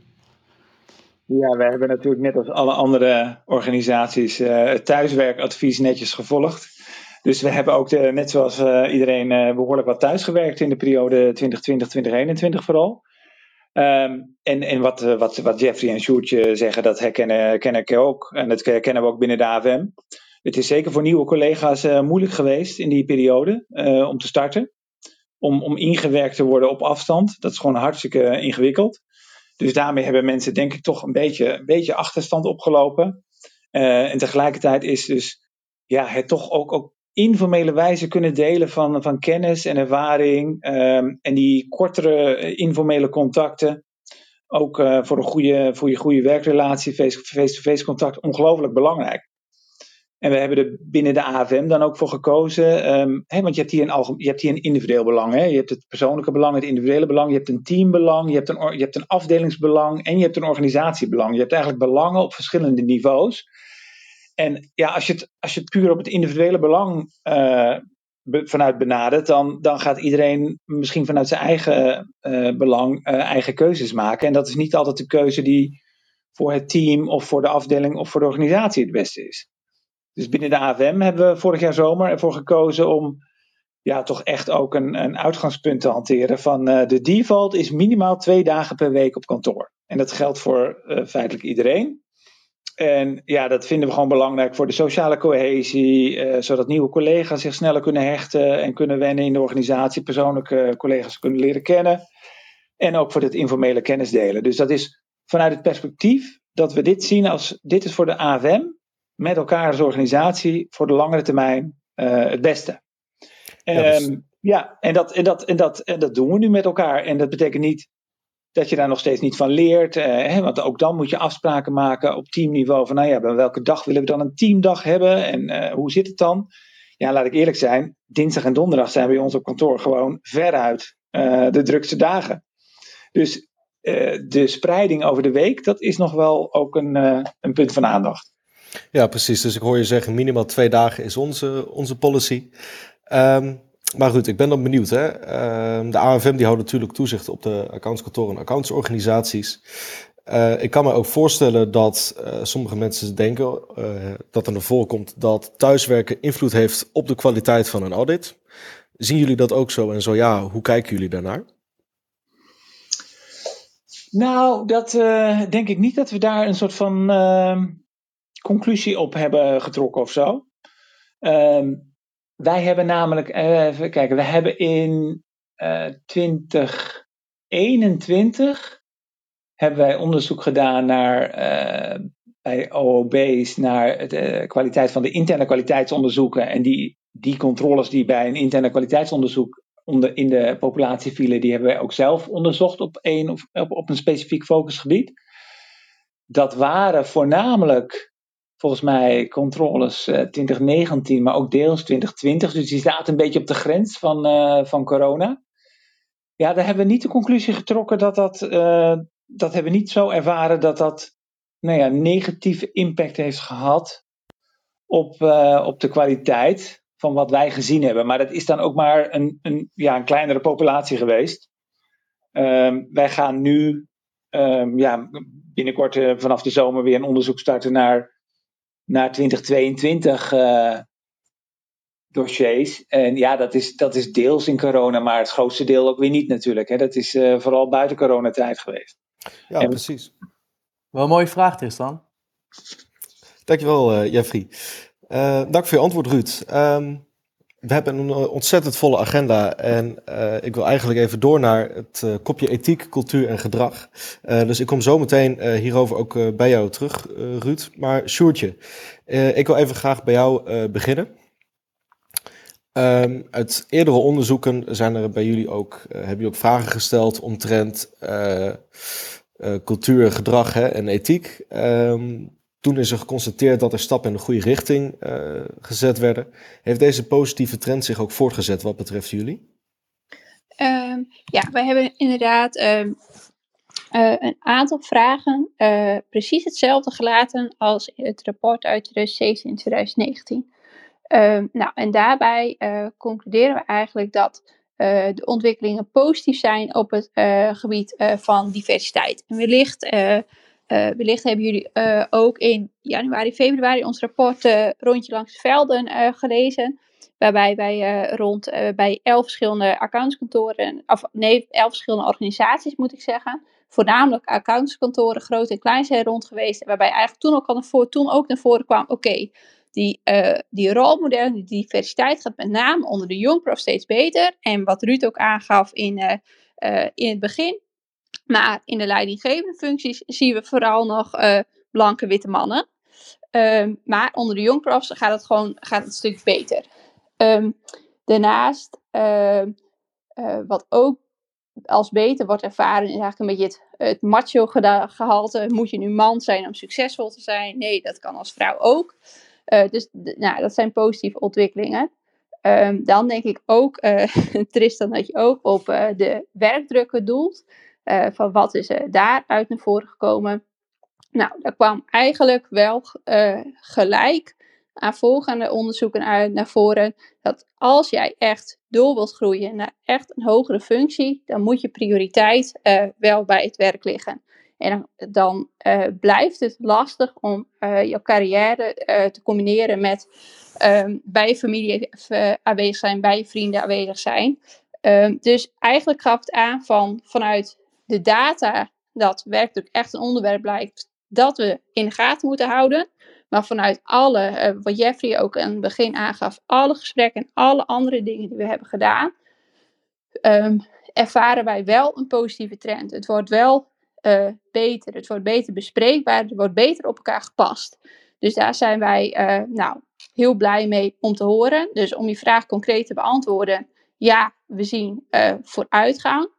Ja, we hebben natuurlijk net als alle andere organisaties uh, het thuiswerkadvies netjes gevolgd. Dus we hebben ook, de, net zoals uh, iedereen, uh, behoorlijk wat thuisgewerkt in de periode 2020-2021 vooral. Um, en en wat, wat, wat Jeffrey en Sjoerdje zeggen, dat herkennen, herken ik ook. En dat herkennen we ook binnen de AVM. Het is zeker voor nieuwe collega's moeilijk geweest in die periode om te starten. Om, om ingewerkt te worden op afstand. Dat is gewoon hartstikke ingewikkeld. Dus daarmee hebben mensen denk ik toch een beetje, een beetje achterstand opgelopen. en tegelijkertijd is dus ja, het toch ook, ook informele wijze kunnen delen van, van kennis en ervaring. Um, en die kortere eh, informele contacten, ook uh, voor, een goede, voor je goede werkrelatie, face-to-face -face contact, ongelooflijk belangrijk. En we hebben er binnen de AFM dan ook voor gekozen, hè, want je hebt, hier een je hebt hier een individueel belang. Hè? Je hebt het persoonlijke belang, het individuele belang, je hebt een teambelang, je hebt een, je hebt een afdelingsbelang en je hebt een organisatiebelang. Je hebt eigenlijk belangen op verschillende niveaus. En ja, als je het, als je puur op het individuele belang uh, vanuit benadert, dan, dan gaat iedereen misschien vanuit zijn eigen uh, belang uh, eigen keuzes maken. En dat is niet altijd de keuze die voor het team of voor de afdeling of voor de organisatie het beste is. Dus binnen de AFM hebben we vorig jaar zomer ervoor gekozen om ja, toch echt ook een, een uitgangspunt te hanteren van de default is minimaal twee dagen per week op kantoor. En dat geldt voor feitelijk iedereen. En ja, dat vinden we gewoon belangrijk voor de sociale cohesie, uh, zodat nieuwe collega's zich sneller kunnen hechten en kunnen wennen in de organisatie, persoonlijke collega's kunnen leren kennen. En ook voor het informele kennisdelen. Dus dat is vanuit het perspectief dat we dit zien als, dit is voor de AFM, met elkaar als organisatie, voor de langere termijn uh, het beste. Ja, dus... um, ja, en, dat, en, dat, en, dat, en dat doen we nu met elkaar. En dat betekent niet dat je daar nog steeds niet van leert. Hè, want ook dan moet je afspraken maken op teamniveau. Van nou ja, bij welke dag willen we dan een teamdag hebben? En uh, hoe zit het dan? Ja, laat ik eerlijk zijn. Dinsdag en donderdag zijn bij ons op kantoor gewoon veruit uh, de drukste dagen. Dus de spreiding over de week, dat is nog wel ook een, een punt van aandacht. Ja, precies. Dus ik hoor je zeggen, minimaal twee dagen is onze, onze policy. Um, maar goed, ik ben dan benieuwd. Hè? Uh, de AFM die houdt natuurlijk toezicht op de accountskantoren en accountsorganisaties. Uh, ik kan me ook voorstellen dat uh, sommige mensen denken uh, dat er naar voren komt dat thuiswerken invloed heeft op de kwaliteit van een audit. Zien jullie dat ook zo? En zo ja, hoe kijken jullie daarnaar? Nou, dat denk ik niet dat we daar een soort van ehm, conclusie op hebben getrokken of zo. Ehm, wij hebben namelijk, even kijken, we hebben in uh, 2021 hebben wij onderzoek gedaan naar uh, bij OOB's naar de kwaliteit van de interne kwaliteitsonderzoeken. En die, die controles die bij een interne kwaliteitsonderzoek onder, in de populatie vielen, die hebben wij ook zelf onderzocht op, op, op een specifiek focusgebied. Dat waren voornamelijk volgens mij controles uh, 2019, maar ook deels 2020. Dus die staat een beetje op de grens van, uh, van corona. Ja, daar hebben we niet de conclusie getrokken dat dat, uh, dat hebben we niet zo ervaren dat dat nou ja, negatieve impact heeft gehad op, op de kwaliteit van wat wij gezien hebben. Maar dat is dan ook maar een, een, ja, een kleinere populatie geweest. Um, wij gaan nu um, ja, binnenkort vanaf de zomer weer een onderzoek starten naar naar 2022 uh, dossiers. En ja, dat is, dat is deels in corona, maar het grootste deel ook weer niet natuurlijk. Hè. Dat is uh, vooral buiten coronatijd geweest. Ja, en, precies. Wel een mooie vraag, Tristan. Dankjewel, uh, Jeffrey. dank voor je antwoord, Ruud. Um, we hebben een ontzettend volle agenda en uh, ik wil eigenlijk even door naar het uh, kopje ethiek, cultuur en gedrag. Dus ik kom zo meteen hierover ook bij jou terug, Ruud. Maar Sjoertje, ik wil even graag bij jou beginnen. Um, uit eerdere onderzoeken zijn er bij jullie ook, hebben jullie ook vragen gesteld omtrent cultuur, gedrag hè, en ethiek. Um, toen is er geconstateerd dat er stappen in de goede richting uh, gezet werden. Heeft deze positieve trend zich ook voortgezet wat betreft jullie? Um, ja, wij hebben inderdaad um, uh, een aantal vragen uh, precies hetzelfde gelaten als het rapport uit 2017 en 2019. Um, nou, en daarbij concluderen we eigenlijk dat de ontwikkelingen positief zijn op het gebied van diversiteit. En wellicht uh, wellicht hebben jullie uh, ook in januari, februari ons rapport uh, Rondje langs de velden gelezen. Waarbij wij rond bij elf verschillende accountskantoren, of nee, elf verschillende organisaties moet ik zeggen. Voornamelijk accountskantoren, groot en klein zijn rond geweest. Waarbij eigenlijk toen ook, al naar voren, toen ook naar voren kwam, oké, die, die rolmodellen, die diversiteit gaat met name onder de jongprof steeds beter. En wat Ruud ook aangaf in, in het begin, maar in de leidinggevende functies zien we vooral nog uh, blanke witte mannen. Um, maar onder de jongprofs gaat het gewoon gaat het een stuk beter. Um, daarnaast, uh, uh, wat ook als beter wordt ervaren, is eigenlijk een beetje het, macho gehalte. Moet je nu man zijn om succesvol te zijn? Nee, dat kan als vrouw ook. dus nou, dat zijn positieve ontwikkelingen. Dan denk ik ook, Tristan, dat je ook op de werkdrukken doelt. Uh, van wat is er daaruit naar voren gekomen. Nou, daar kwam eigenlijk wel uh, gelijk aan volgende onderzoeken uit naar voren. Dat als jij echt door wilt groeien naar echt een hogere functie, dan moet je prioriteit uh, wel bij het werk liggen. En dan, dan blijft het lastig om je carrière te combineren met ehm, bij je familie aanwezig zijn, bij je vrienden aanwezig zijn. Um, dus eigenlijk gaf het aan van vanuit de data dat werkdruk echt een onderwerp blijkt, dat we in de gaten moeten houden. Maar vanuit alle, eh, wat Jeffrey ook aan het begin aangaf, alle gesprekken en alle andere dingen die we hebben gedaan, ehm, ervaren wij wel een positieve trend. Het wordt wel eh, beter, het wordt beter bespreekbaar, het wordt beter op elkaar gepast. Dus daar zijn wij eh, nou, heel blij mee om te horen. Dus om je vraag concreet te beantwoorden, ja, we zien vooruitgang.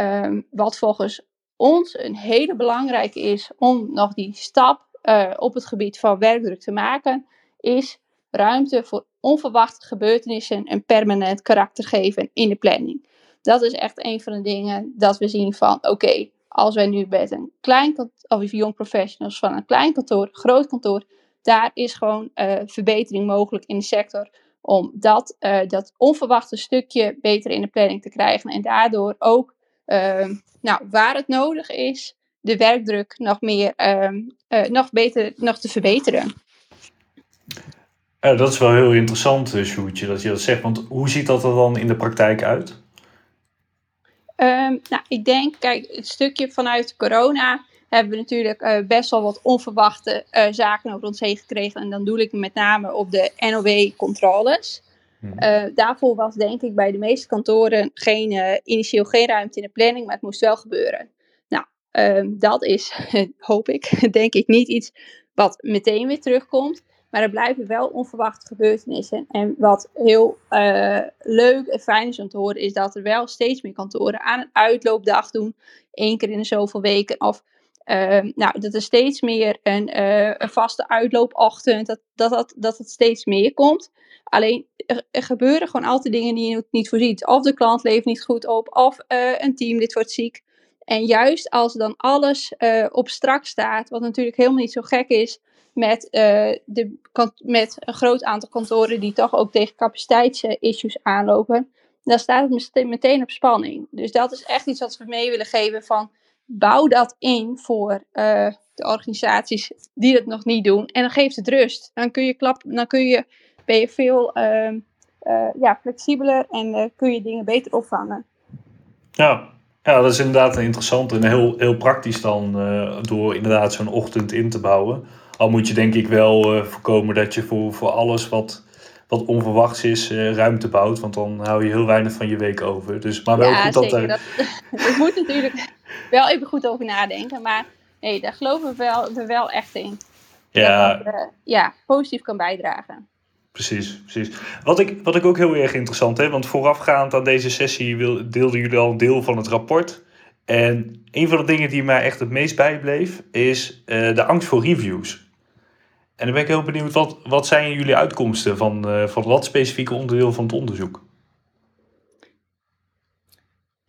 Um, wat volgens ons een hele belangrijke is om nog die stap uh, op het gebied van werkdruk te maken, is ruimte voor onverwachte gebeurtenissen een permanent karakter geven in de planning. Dat is echt een van de dingen dat we zien van oké, als wij nu met een klein of jong professionals van een klein kantoor, groot kantoor, daar is gewoon uh, verbetering mogelijk in de sector om dat, uh, dat onverwachte stukje beter in de planning te krijgen en daardoor ook, nou, waar het nodig is, de werkdruk nog meer, nog beter, nog te verbeteren. Ja, dat is wel heel interessant, Sjoerdje, dat je dat zegt. Want hoe ziet dat er dan in de praktijk uit? Um, nou, ik denk, kijk, het stukje vanuit corona hebben we natuurlijk uh, best wel wat onverwachte uh, zaken over ons heen gekregen. En dan doe ik met name op de NOW-controles. Hmm. Uh, daarvoor was denk ik bij de meeste kantoren geen, initieel geen ruimte in de planning, maar het moest wel gebeuren. Nou, um, dat is, hoop ik, denk ik niet iets wat meteen weer terugkomt. Maar er blijven wel onverwachte gebeurtenissen. En wat heel uh, leuk en fijn is om te horen, is dat er wel steeds meer kantoren aan een uitloopdag doen. één keer in zoveel weken. Of uh, nou, dat er steeds meer een, uh, een vaste uitloopochtend, dat, dat, dat, dat het steeds meer komt. Alleen er, gebeuren gewoon altijd dingen die je niet voorziet. Of de klant leeft niet goed op, of een team dit wordt ziek. En juist als dan alles op strak staat, wat natuurlijk helemaal niet zo gek is, met, uh, de, met een groot aantal kantoren die toch ook tegen capaciteitsissues aanlopen, dan staat het meteen op spanning. Dus dat is echt iets wat we mee willen geven van bouw dat in voor uh, de organisaties die dat nog niet doen. En dan geeft het rust. Dan kun je klap, dan kun je, ben je veel uh, uh, ja, flexibeler en kun je dingen beter opvangen. Ja. ja, dat is inderdaad interessant en heel, heel praktisch dan door inderdaad zo'n ochtend in te bouwen. Al moet je denk ik wel voorkomen dat je voor, voor alles wat, wat onverwachts is uh, ruimte bouwt. Want dan hou je heel weinig van je week over. Dus, maar wel ja, goed dat er... Dat, moet natuurlijk wel even goed over nadenken. Maar nee, daar geloven we wel, we wel echt in. Ja. Dat dat, uh, ja, positief kan bijdragen. Precies, precies. Wat ik, wat ik ook heel erg interessant heb, want voorafgaand aan deze sessie wil, deelden jullie al een deel van het rapport. En een van de dingen die mij echt het meest bijbleef, is uh, de angst voor reviews. En dan ben ik heel benieuwd, wat, wat zijn jullie uitkomsten van, uh, van wat specifieke onderdeel van het onderzoek?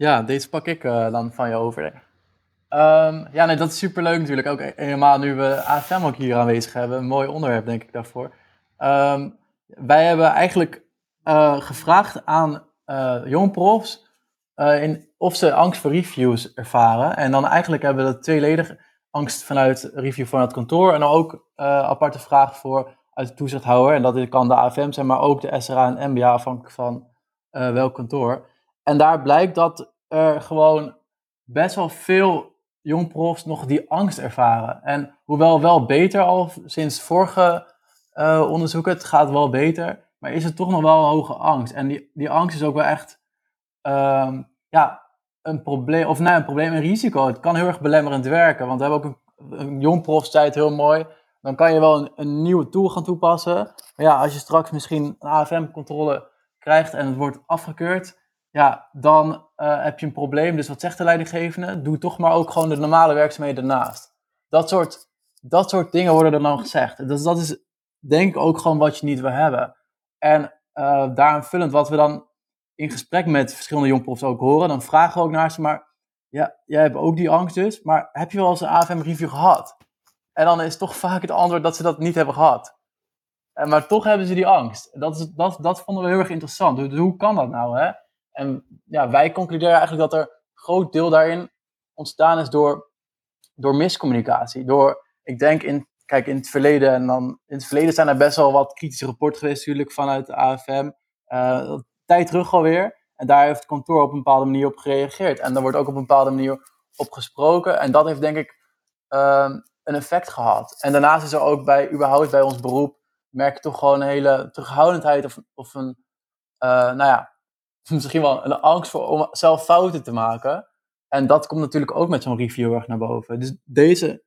Ja, deze pak ik uh, dan van je over. Um, ja, nee, dat is superleuk natuurlijk. Ook helemaal nu we AFM ook hier aanwezig hebben. Een mooi onderwerp, denk ik, daarvoor. Um, wij hebben eigenlijk uh, gevraagd aan jong profs in, of ze angst voor reviews ervaren. En dan eigenlijk hebben we dat tweeledig angst vanuit review van het kantoor. En dan ook uh, aparte vraag voor uit de toezichthouder. En dat kan de AFM zijn, maar ook de SRA en MBA afhankelijk van uh, welk kantoor. En daar blijkt dat er gewoon best wel veel jongprofs nog die angst ervaren. En hoewel wel beter al sinds vorige uh, onderzoeken, het gaat wel beter, maar is het toch nog wel een hoge angst. En die, die angst is ook wel echt, um, ja, een probleem, of nee, een probleem, een risico. Het kan heel erg belemmerend werken. Want we hebben ook een, een jong zei het heel mooi. Dan kan je wel een, een, nieuwe tool gaan toepassen. Maar ja, als je straks misschien een AFM-controle krijgt en het wordt afgekeurd, ja, dan uh, heb je een probleem. Dus wat zegt de leidinggevende? Doe toch maar ook gewoon de normale werkzaamheden ernaast. Dat soort, dat soort dingen worden er dan gezegd. Dus dat is denk ik ook gewoon wat je niet wil hebben. En uh, daaraan wat we dan in gesprek met verschillende jongprofs ook horen, dan vragen we ook naar ze, maar ja, jij hebt ook die angst dus, maar heb je wel eens een AFM-review gehad? En dan is toch vaak het antwoord dat ze dat niet hebben gehad. En, maar toch hebben ze die angst. Dat, is, dat, dat vonden we heel erg interessant. Dus hoe kan dat nou? Hè? En ja, wij concluderen eigenlijk dat er een groot deel daarin ontstaan is door, door miscommunicatie. Door, ik denk, in, kijk, in het verleden, en dan, in het verleden zijn er best wel wat kritische rapporten geweest natuurlijk vanuit de AFM. Uh, tijd terug alweer. En daar heeft het kantoor op een bepaalde manier op gereageerd. En daar wordt ook op een bepaalde manier op gesproken. En dat heeft denk ik uh, een effect gehad. En daarnaast is er ook bij, überhaupt bij ons beroep, merk je toch gewoon een hele terughoudendheid of, of een, uh, nou ja, misschien wel een angst voor om zelf fouten te maken. En dat komt natuurlijk ook met zo'n review erg naar boven. Dus deze,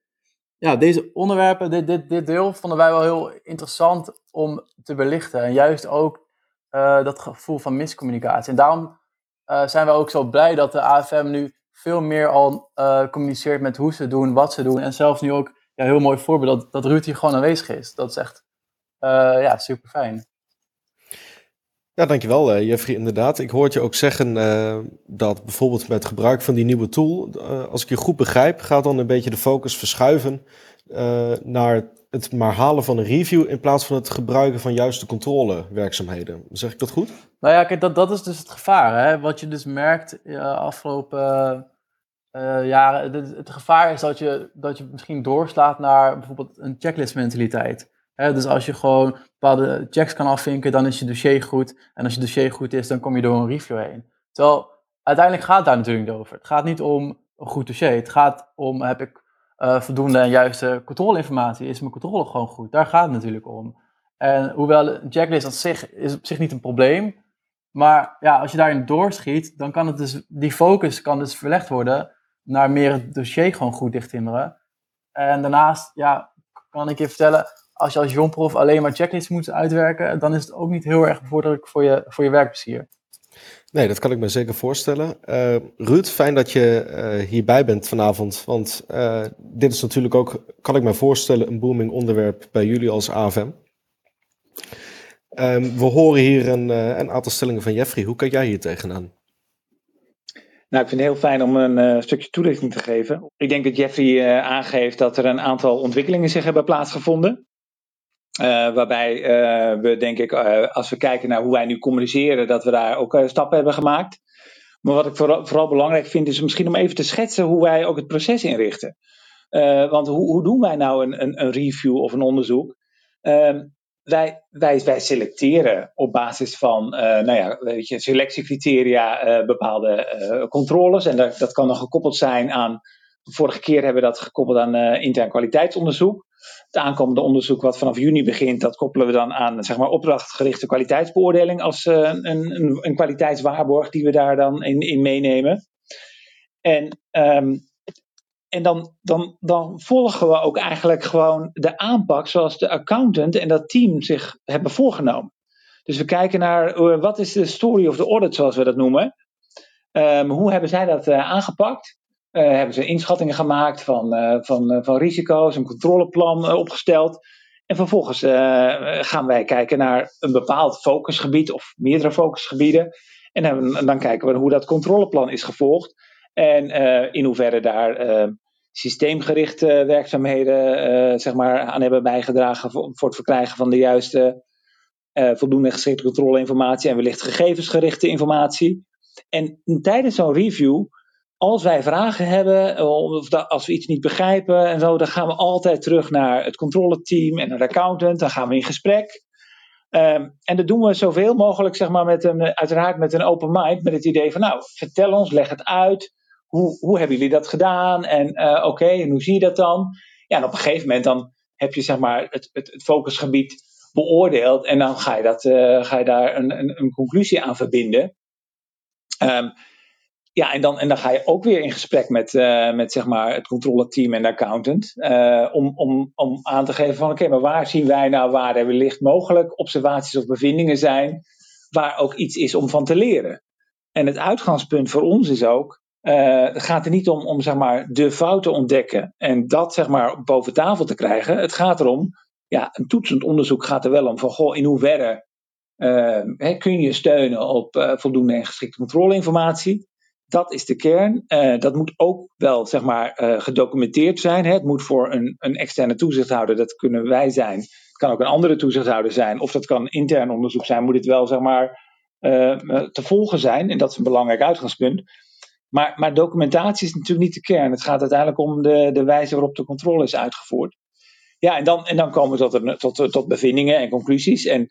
ja, deze onderwerpen, dit, dit, dit deel vonden wij wel heel interessant om te belichten. En juist ook uh, dat gevoel van miscommunicatie. En daarom uh, zijn we ook zo blij dat de AFM nu veel meer al uh, communiceert met hoe ze doen, wat ze doen. En zelfs nu ook, ja, heel mooi voorbeeld, dat, dat Ruud hier gewoon aanwezig is. Dat is echt, ja, super fijn. Ja, dankjewel uh, Jeffrey. Inderdaad, ik hoorde je ook zeggen uh, dat bijvoorbeeld met gebruik van die nieuwe tool, uh, als ik je goed begrijp, gaat dan een beetje de focus verschuiven naar het maar halen van een review in plaats van het gebruiken van juiste controlewerkzaamheden. Zeg ik dat goed? Nou ja, kijk, dat, dat is dus het gevaar. Hè? Wat je dus merkt afgelopen jaren, het, het, gevaar is dat je, dat je misschien doorslaat naar bijvoorbeeld een checklist mentaliteit dus als je gewoon bepaalde checks kan afvinken, dan is je dossier goed. En als je dossier goed is, dan kom je door een review heen. Terwijl uiteindelijk gaat het daar natuurlijk niet over. Het gaat niet om een goed dossier. Het gaat om, heb ik uh, voldoende en juiste controleinformatie? Is mijn controle gewoon goed? Daar gaat het natuurlijk om. En hoewel een checklist op zich is op zich niet een probleem. Maar ja, als je daarin doorschiet, dan kan het dus, die focus kan dus verlegd worden naar meer het dossier gewoon goed dichttimmeren. En daarnaast, ja, kan ik je vertellen, als je als jongprof alleen maar checklists moet uitwerken, dan is het ook niet heel erg bevorderlijk voor je, voor je werkplezier. Nee, dat kan ik me zeker voorstellen. Uh, Ruud, fijn dat je uh, hierbij bent vanavond. Want uh, dit is natuurlijk ook, kan ik me voorstellen, een booming onderwerp bij jullie als AFM. Um, we horen hier een, een, aantal stellingen van Jeffrey. Hoe kijk jij hier tegenaan? Nou, ik vind het heel fijn om een stukje toelichting te geven. Ik denk dat Jeffrey aangeeft dat er een aantal ontwikkelingen zich hebben plaatsgevonden. Uh, waarbij uh, we, denk ik, uh, als we kijken naar hoe wij nu communiceren, dat we daar ook stappen hebben gemaakt. Maar wat ik vooral, vooral, belangrijk vind, is misschien om even te schetsen hoe wij ook het proces inrichten. want hoe, hoe, doen wij nou een, een, een review of een onderzoek? Ehm, wij, wij, wij, selecteren op basis van nou ja, weet je, selectiecriteria bepaalde controles. En dat, dat kan dan gekoppeld zijn aan. Vorige keer hebben we dat gekoppeld aan intern kwaliteitsonderzoek. Het aankomende onderzoek wat vanaf juni begint, dat koppelen we dan aan zeg maar, opdrachtgerichte kwaliteitsbeoordeling als uh, een, een, een, kwaliteitswaarborg die we daar dan in, in meenemen. En, um, en dan, dan, dan volgen we ook eigenlijk gewoon de aanpak zoals de accountant en dat team zich hebben voorgenomen. Dus we kijken naar uh, wat is de story of the audit, zoals we dat noemen. Um, hoe hebben zij dat uh, aangepakt? Uh, hebben ze inschattingen gemaakt van, uh, van, uh, van risico's, een controleplan opgesteld. En vervolgens gaan wij kijken naar een bepaald focusgebied of meerdere focusgebieden. En dan, dan kijken we hoe dat controleplan is gevolgd. En in hoeverre daar systeemgerichte werkzaamheden zeg maar, aan hebben bijgedragen voor, voor het verkrijgen van de juiste voldoende geschikte controleinformatie en wellicht gegevensgerichte informatie. En tijdens zo'n review als wij vragen hebben, of als we iets niet begrijpen en zo, dan gaan we altijd terug naar het controleteam en een accountant. Dan gaan we in gesprek. Um, en dat doen we zoveel mogelijk, zeg maar, met een, uiteraard met een open mind, met het idee van, nou, vertel ons, leg het uit. Hoe, hoe hebben jullie dat gedaan? En uh, oké, en hoe zie je dat dan? Ja, en op een gegeven moment dan heb je, zeg maar, het, het, focusgebied beoordeeld en dan ga je, dat, ga je daar een, een, een conclusie aan verbinden. Um, ja, en dan, en dan ga je ook weer in gesprek met, uh, met zeg maar het controleteam en de accountant. Uh, om, om, om aan te geven van oké, maar waar zien wij nou waar er wellicht mogelijk observaties of bevindingen zijn. Waar ook iets is om van te leren. En het uitgangspunt voor ons is ook. Uh, het gaat er niet om, om zeg maar, de fouten ontdekken en dat zeg maar, boven tafel te krijgen. Het gaat erom, ja, een toetsend onderzoek gaat er wel om van goh, in hoeverre hè, kun je steunen op voldoende en geschikte controleinformatie. Dat is de kern. Uh, dat moet ook wel zeg maar, uh, gedocumenteerd zijn. Hè. Het moet voor een, een, externe toezichthouder, dat kunnen wij zijn. Het kan ook een andere toezichthouder zijn. Of dat kan een intern onderzoek zijn. Moet het wel zeg maar, uh, te volgen zijn. En dat is een belangrijk uitgangspunt. Maar, maar, documentatie is natuurlijk niet de kern. Het gaat uiteindelijk om de, de wijze waarop de controle is uitgevoerd. Ja, en dan, en dan komen we tot, tot, tot bevindingen en conclusies. En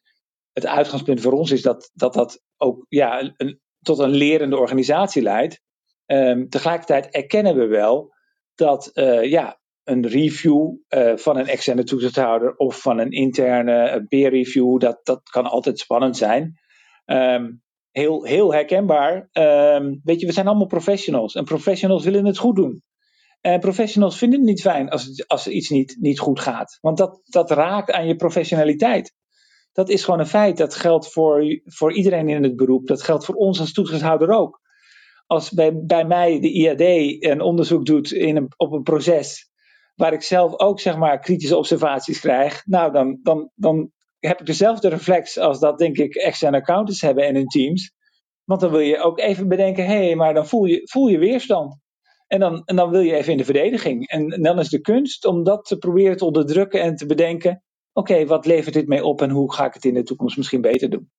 het uitgangspunt voor ons is dat dat, dat ook ja, een, tot een lerende organisatie leidt. Um, tegelijkertijd erkennen we wel dat uh, ja, een review van een externe toezichthouder of van een interne peer review, dat, dat kan altijd spannend zijn. Ehm, heel, heel herkenbaar. Ehm, weet je, we zijn allemaal professionals en professionals willen het goed doen. En professionals vinden het niet fijn als, het, als iets niet, niet goed gaat. Want dat, dat raakt aan je professionaliteit. Dat is gewoon een feit. Dat geldt voor, voor iedereen in het beroep. Dat geldt voor ons als toezichthouder ook. Als bij, bij mij de IAD een onderzoek doet in een, op een proces. waar ik zelf ook zeg maar kritische observaties krijg. Nou, dan, dan, dan heb ik dezelfde reflex als dat, denk ik, externe accountants hebben en hun teams. Want dan wil je ook even bedenken: hé, hey, maar dan voel je, voel je weerstand. En dan, en dan wil je even in de verdediging. En, en dan is de kunst om dat te proberen te onderdrukken en te bedenken: oké, wat levert dit mee op en hoe ga ik het in de toekomst misschien beter doen?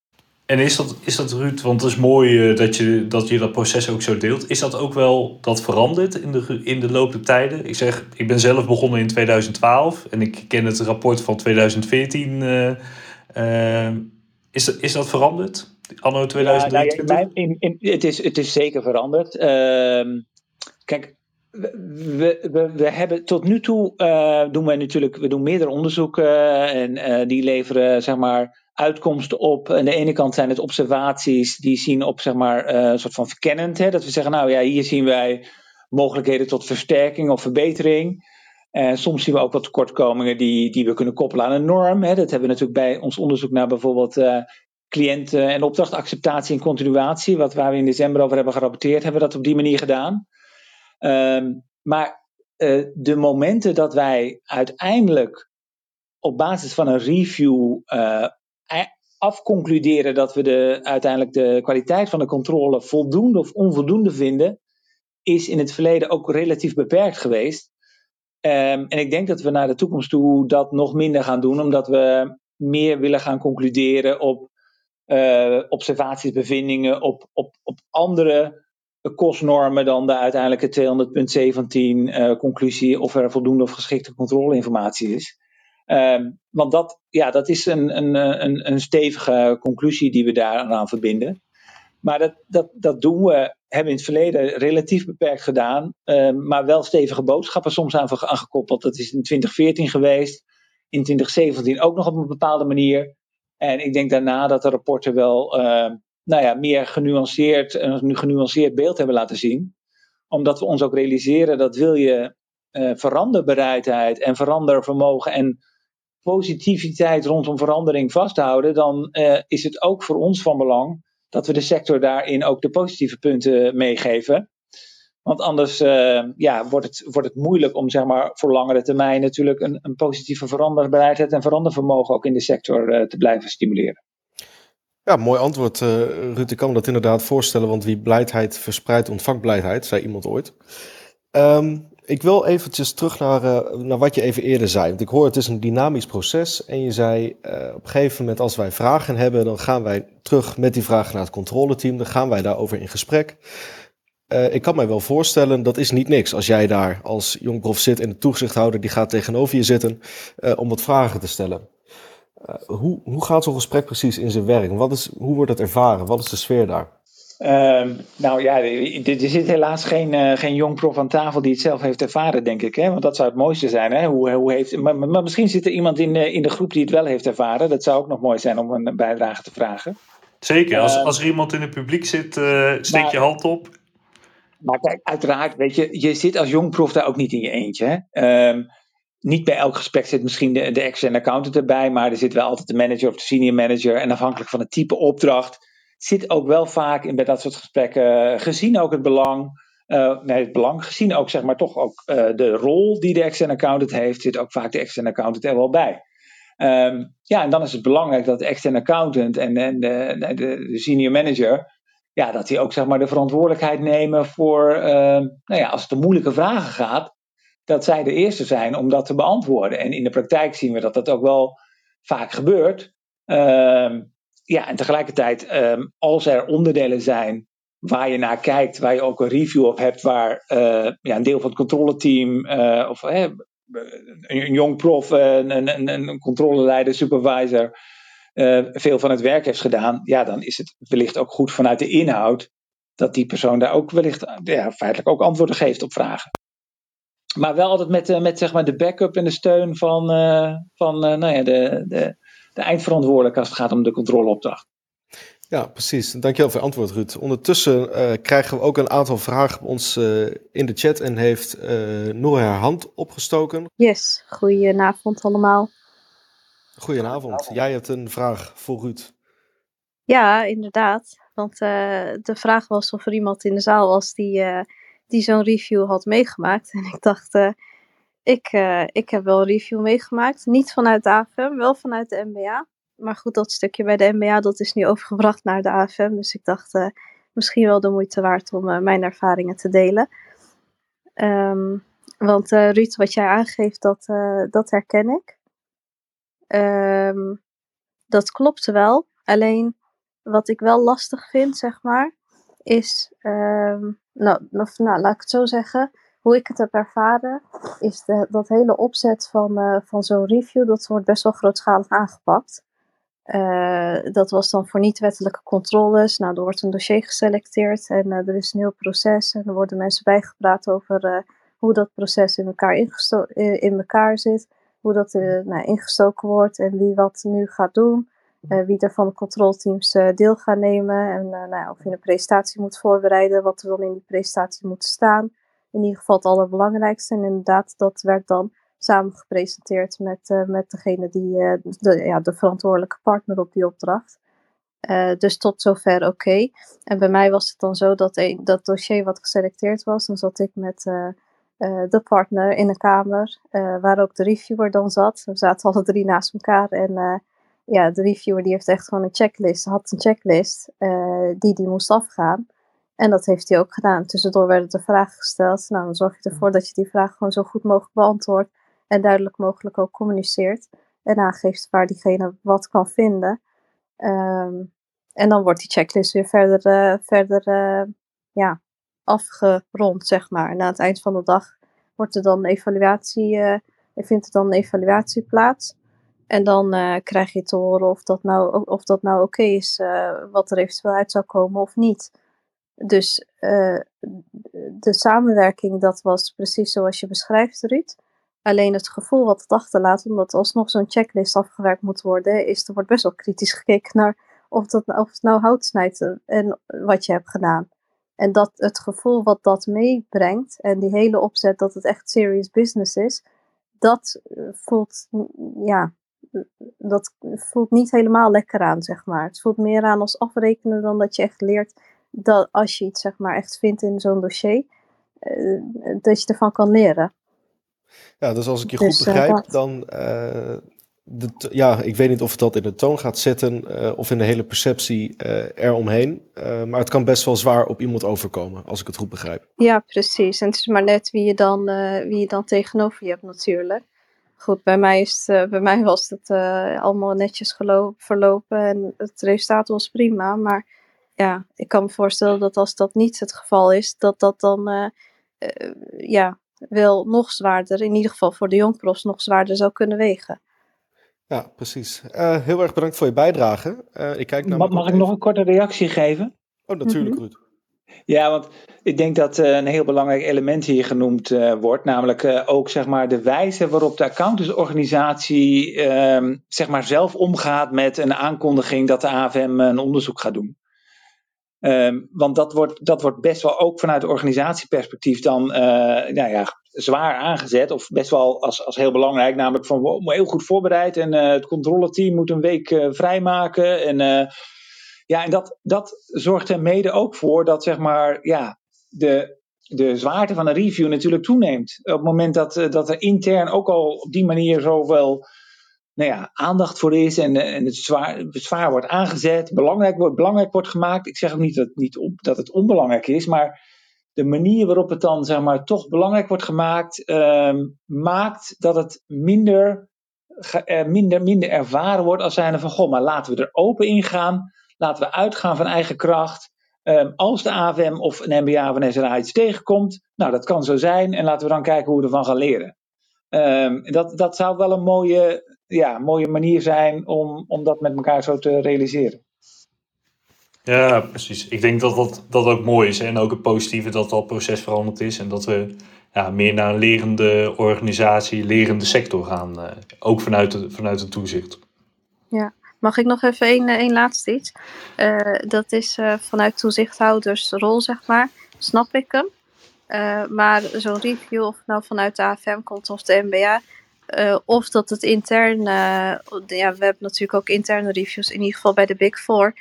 En is dat, is dat Ruud, want het is mooi uh, dat, je, dat je dat proces ook zo deelt. Is dat ook wel dat verandert in de, in de loop der tijden? Ik zeg, ik ben zelf begonnen in 2012 en ik ken het rapport van 2014. Uh, uh, is, is dat veranderd? Anno 2023? Ja, nou, in, in, het, is, het is zeker veranderd. Ehm, kijk, we, we, we, hebben tot nu toe uh, doen we natuurlijk, we doen meerdere onderzoeken en uh, die leveren zeg maar uitkomsten op. Aan de ene kant zijn het observaties die zien op zeg maar een soort van verkennend. Hè, dat we zeggen, nou ja, hier zien wij mogelijkheden tot versterking of verbetering. En soms zien we ook wat tekortkomingen die, die we kunnen koppelen aan een norm. Hè. Dat hebben we natuurlijk bij ons onderzoek naar bijvoorbeeld cliënten- en opdrachtacceptatie en continuatie, wat waar we in december over hebben gerapporteerd, hebben we dat op die manier gedaan. Um, maar uh, de momenten dat wij uiteindelijk op basis van een review uh, afconcluderen dat we de, uiteindelijk de kwaliteit van de controle voldoende of onvoldoende vinden, is in het verleden ook relatief beperkt geweest. Um, en ik denk dat we naar de toekomst toe dat nog minder gaan doen, omdat we meer willen gaan concluderen op uh, observaties, bevindingen, op, op, op andere kostnormen dan de uiteindelijke 200.17 uh, conclusie of er voldoende of geschikte controleinformatie is. Um, want dat, ja, dat is een, een, een, een stevige conclusie die we daaraan verbinden. Maar dat, dat, dat doen we, hebben in het verleden relatief beperkt gedaan, uh, maar wel stevige boodschappen soms aan, aangekoppeld. Dat is in 2014 geweest, in 2017 ook nog op een bepaalde manier. En ik denk daarna dat de rapporten wel uh, nou ja, meer genuanceerd, een genuanceerd beeld hebben laten zien. Omdat we ons ook realiseren dat wil je uh, veranderbereidheid en verandervermogen en positiviteit rondom verandering vasthouden, dan uh, is het ook voor ons van belang dat we de sector daarin ook de positieve punten meegeven. Want anders uh, ja, wordt, het, wordt het moeilijk om zeg maar, voor langere termijn natuurlijk een, een positieve veranderbereidheid en verandervermogen ook in de sector te blijven stimuleren. Ja, mooi antwoord, uh, Ruud. Ik kan me dat inderdaad voorstellen, want wie blijheid verspreidt, ontvangt blijheid, zei iemand ooit. Um, ik wil eventjes terug naar, uh, naar wat je even eerder zei. Want ik hoor het is een dynamisch proces. En je zei uh, op een gegeven moment als wij vragen hebben, dan gaan wij terug met die vragen naar het controleteam. Dan gaan wij daarover in gesprek. Uh, ik kan mij wel voorstellen, dat is niet niks. Als jij daar als jong prof zit en de toezichthouder die gaat tegenover je zitten om wat vragen te stellen. Uh, hoe, hoe gaat zo'n gesprek precies in zijn werk? Wat is, hoe wordt het ervaren? Wat is de sfeer daar? Um, nou ja, er zit helaas geen, uh, geen jong prof aan tafel die het zelf heeft ervaren, denk ik. Hè? Want dat zou het mooiste zijn. Hè? Hoe, hoe heeft, maar, maar, misschien zit er iemand in de, in de groep die het wel heeft ervaren. Dat zou ook nog mooi zijn om een bijdrage te vragen. Zeker, als, uh, als er iemand in het publiek zit, uh, steek maar, je hand op. Maar kijk, uiteraard, weet je, je zit als jong prof daar ook niet in je eentje. Hè? Um, niet bij elk gesprek zit misschien de, de externe accountant erbij, maar er zit wel altijd de manager of de senior manager. En afhankelijk van het type opdracht zit ook wel vaak in bij dat soort gesprekken, gezien ook het belang, uh, nee, het belang, gezien ook zeg maar toch ook uh, de rol die de externe accountant heeft, zit ook vaak de externe accountant er wel bij. Um, ja, en dan is het belangrijk dat de externe accountant en, en de, de, de, senior manager, ja, dat die ook zeg maar de verantwoordelijkheid nemen voor, uh, nou ja, als het om moeilijke vragen gaat, dat zij de eerste zijn om dat te beantwoorden. En in de praktijk zien we dat dat ook wel vaak gebeurt. Um, ja, en tegelijkertijd, um, als er onderdelen zijn waar je naar kijkt, waar je ook een review op hebt, waar uh, ja, een deel van het controleteam uh, of een jong prof, een, een, een controleleider, supervisor, veel van het werk heeft gedaan, ja, dan is het wellicht ook goed vanuit de inhoud dat die persoon daar ook wellicht ja, feitelijk ook antwoorden geeft op vragen. Maar wel altijd met, met zeg maar de backup en de steun van, van nou ja, de, de, de eindverantwoordelijke als het gaat om de controleopdracht. Ja, precies. Dankjewel voor je antwoord, Ruud. Ondertussen uh, krijgen we ook een aantal vragen bij ons uh, in de chat en heeft uh, Noor haar hand opgestoken. Yes, goedenavond allemaal. Goedenavond. Jij hebt een vraag voor Ruud. Ja, inderdaad. Want de vraag was of er iemand in de zaal was die, die zo'n review had meegemaakt. En ik dacht, ik, ik heb wel een review meegemaakt. Niet vanuit de AFM, wel vanuit de MBA maar goed, dat stukje bij de MBA, dat is nu overgebracht naar de AFM. Dus ik dacht, uh, misschien wel de moeite waard om mijn ervaringen te delen. Um, want Ruud, wat jij aangeeft, dat, dat herken ik. Um, dat klopt wel. Alleen, wat ik wel lastig vind, zeg maar, is, um, nou, nou, laat ik het zo zeggen hoe ik het heb ervaren, is de, dat hele opzet van, uh, van zo'n review, dat wordt best wel grootschalig aangepakt. Uh, dat was dan voor niet-wettelijke controles. Nou, er wordt een dossier geselecteerd en uh, er is een heel proces. En er worden mensen bijgepraat over hoe dat proces in elkaar, in elkaar zit. Hoe dat nou, ingestoken wordt en wie wat nu gaat doen. Wie er van de controlteams deel gaat nemen. En nou, of je een presentatie moet voorbereiden, wat er dan in die presentatie moet staan. In ieder geval het allerbelangrijkste. En inderdaad, dat werd dan samen gepresenteerd met, met degene die, de, ja, de verantwoordelijke partner op die opdracht. Dus tot zover oké. En bij mij was het dan zo dat een, dat dossier wat geselecteerd was, dan zat ik met de partner in een kamer, waar ook de reviewer dan zat. We zaten alle drie naast elkaar en ja, de reviewer die heeft echt gewoon een checklist, had een checklist die die moest afgaan. En dat heeft hij ook gedaan. Tussendoor werden er vragen gesteld. Nou, dan zorg je ervoor dat je die vraag gewoon zo goed mogelijk beantwoordt en duidelijk mogelijk ook communiceert en aangeeft waar diegene wat kan vinden. Um, en dan wordt die checklist weer verder, uh, verder uh, ja, afgerond, zeg maar. Na het eind van de dag wordt er dan een evaluatie, vindt er dan een evaluatie plaats. En dan krijg je te horen of dat nou, of dat nou oké is, wat er eventueel uit zou komen of niet. Dus de samenwerking, dat was precies zoals je beschrijft, Ruud. Alleen het gevoel wat het achterlaat, omdat alsnog zo'n checklist afgewerkt moet worden, is er wordt best wel kritisch gekeken naar of, dat, of het nou hout snijdt eh, en wat je hebt gedaan. En dat het gevoel wat dat meebrengt en die hele opzet dat het echt serious business is, dat eh, voelt, ja, dat voelt niet helemaal lekker aan, zeg maar. Het voelt meer aan als afrekenen dan dat je echt leert dat als je iets, zeg maar, echt vindt in zo'n dossier, eh, dat je ervan kan leren. Ja, dus als ik je goed dus, eh, begrijp, dan. Uh, de, ja, ik weet niet of het dat in de toon gaat zetten uh, of in de hele perceptie eromheen. maar het kan best wel zwaar op iemand overkomen, als ik het goed begrijp. Ja, precies. En het is maar net wie je dan, wie je dan tegenover je hebt, natuurlijk. Goed, bij mij, is het, bij mij was het allemaal netjes verlopen en het resultaat was prima. Maar ja, ik kan me voorstellen dat als dat niet het geval is, dat dat dan ja, wel nog zwaarder, in ieder geval voor de jongprofs, nog zwaarder zou kunnen wegen. Ja, precies. Uh, heel erg bedankt voor je bijdrage. Uh, ik kijk naar mag, mag ik nog een korte reactie geven? Oh, natuurlijk, mm Ja, want ik denk dat uh, een heel belangrijk element hier genoemd wordt, namelijk ook zeg maar, de wijze waarop de accountantsorganisatie ehm, zeg maar, zelf omgaat met een aankondiging dat de AFM een onderzoek gaat doen. Um, want dat wordt, dat wordt best wel ook vanuit organisatieperspectief dan nou ja, zwaar aangezet. Of best wel als, als heel belangrijk. Namelijk van wow, heel goed voorbereid. En het controleteam moet een week vrijmaken. En, ja, en dat, dat zorgt er mede ook voor dat zeg maar, ja, de, de zwaarte van een review natuurlijk toeneemt. Op het moment dat, dat er intern ook al op die manier zoveel nou ja, aandacht voor is en, eh, en het zwaar, zwaar wordt aangezet, belangrijk wordt, belangrijk wordt gemaakt. Ik zeg ook niet dat, niet dat het onbelangrijk is, maar de manier waarop het dan zeg maar, toch belangrijk wordt gemaakt, ehm, maakt dat het minder, uh, minder, minder ervaren wordt als zijnde van, goh, maar laten we er open in gaan, laten we uitgaan van eigen kracht. Um, als de AVM of een MBA of een SRA iets tegenkomt, nou dat kan zo zijn en laten we dan kijken hoe we ervan gaan leren. Um, dat, dat zou wel een mooie ja, mooie manier zijn om, om dat met elkaar zo te realiseren. Ja, precies. Ik denk dat dat, dat ook mooi is. Hè? En ook het positieve dat dat proces veranderd is. En dat we ja, meer naar een lerende organisatie, lerende sector gaan. Uh, ook vanuit, de, vanuit het toezicht. Ja, mag ik nog even één, één laatste iets? Uh, dat is uh, vanuit toezichthoudersrol, zeg maar. Snap ik hem. maar zo'n review, of nou vanuit de AFM komt of de MBA, of dat het intern, ja, we hebben natuurlijk ook interne reviews, in ieder geval bij de Big Four,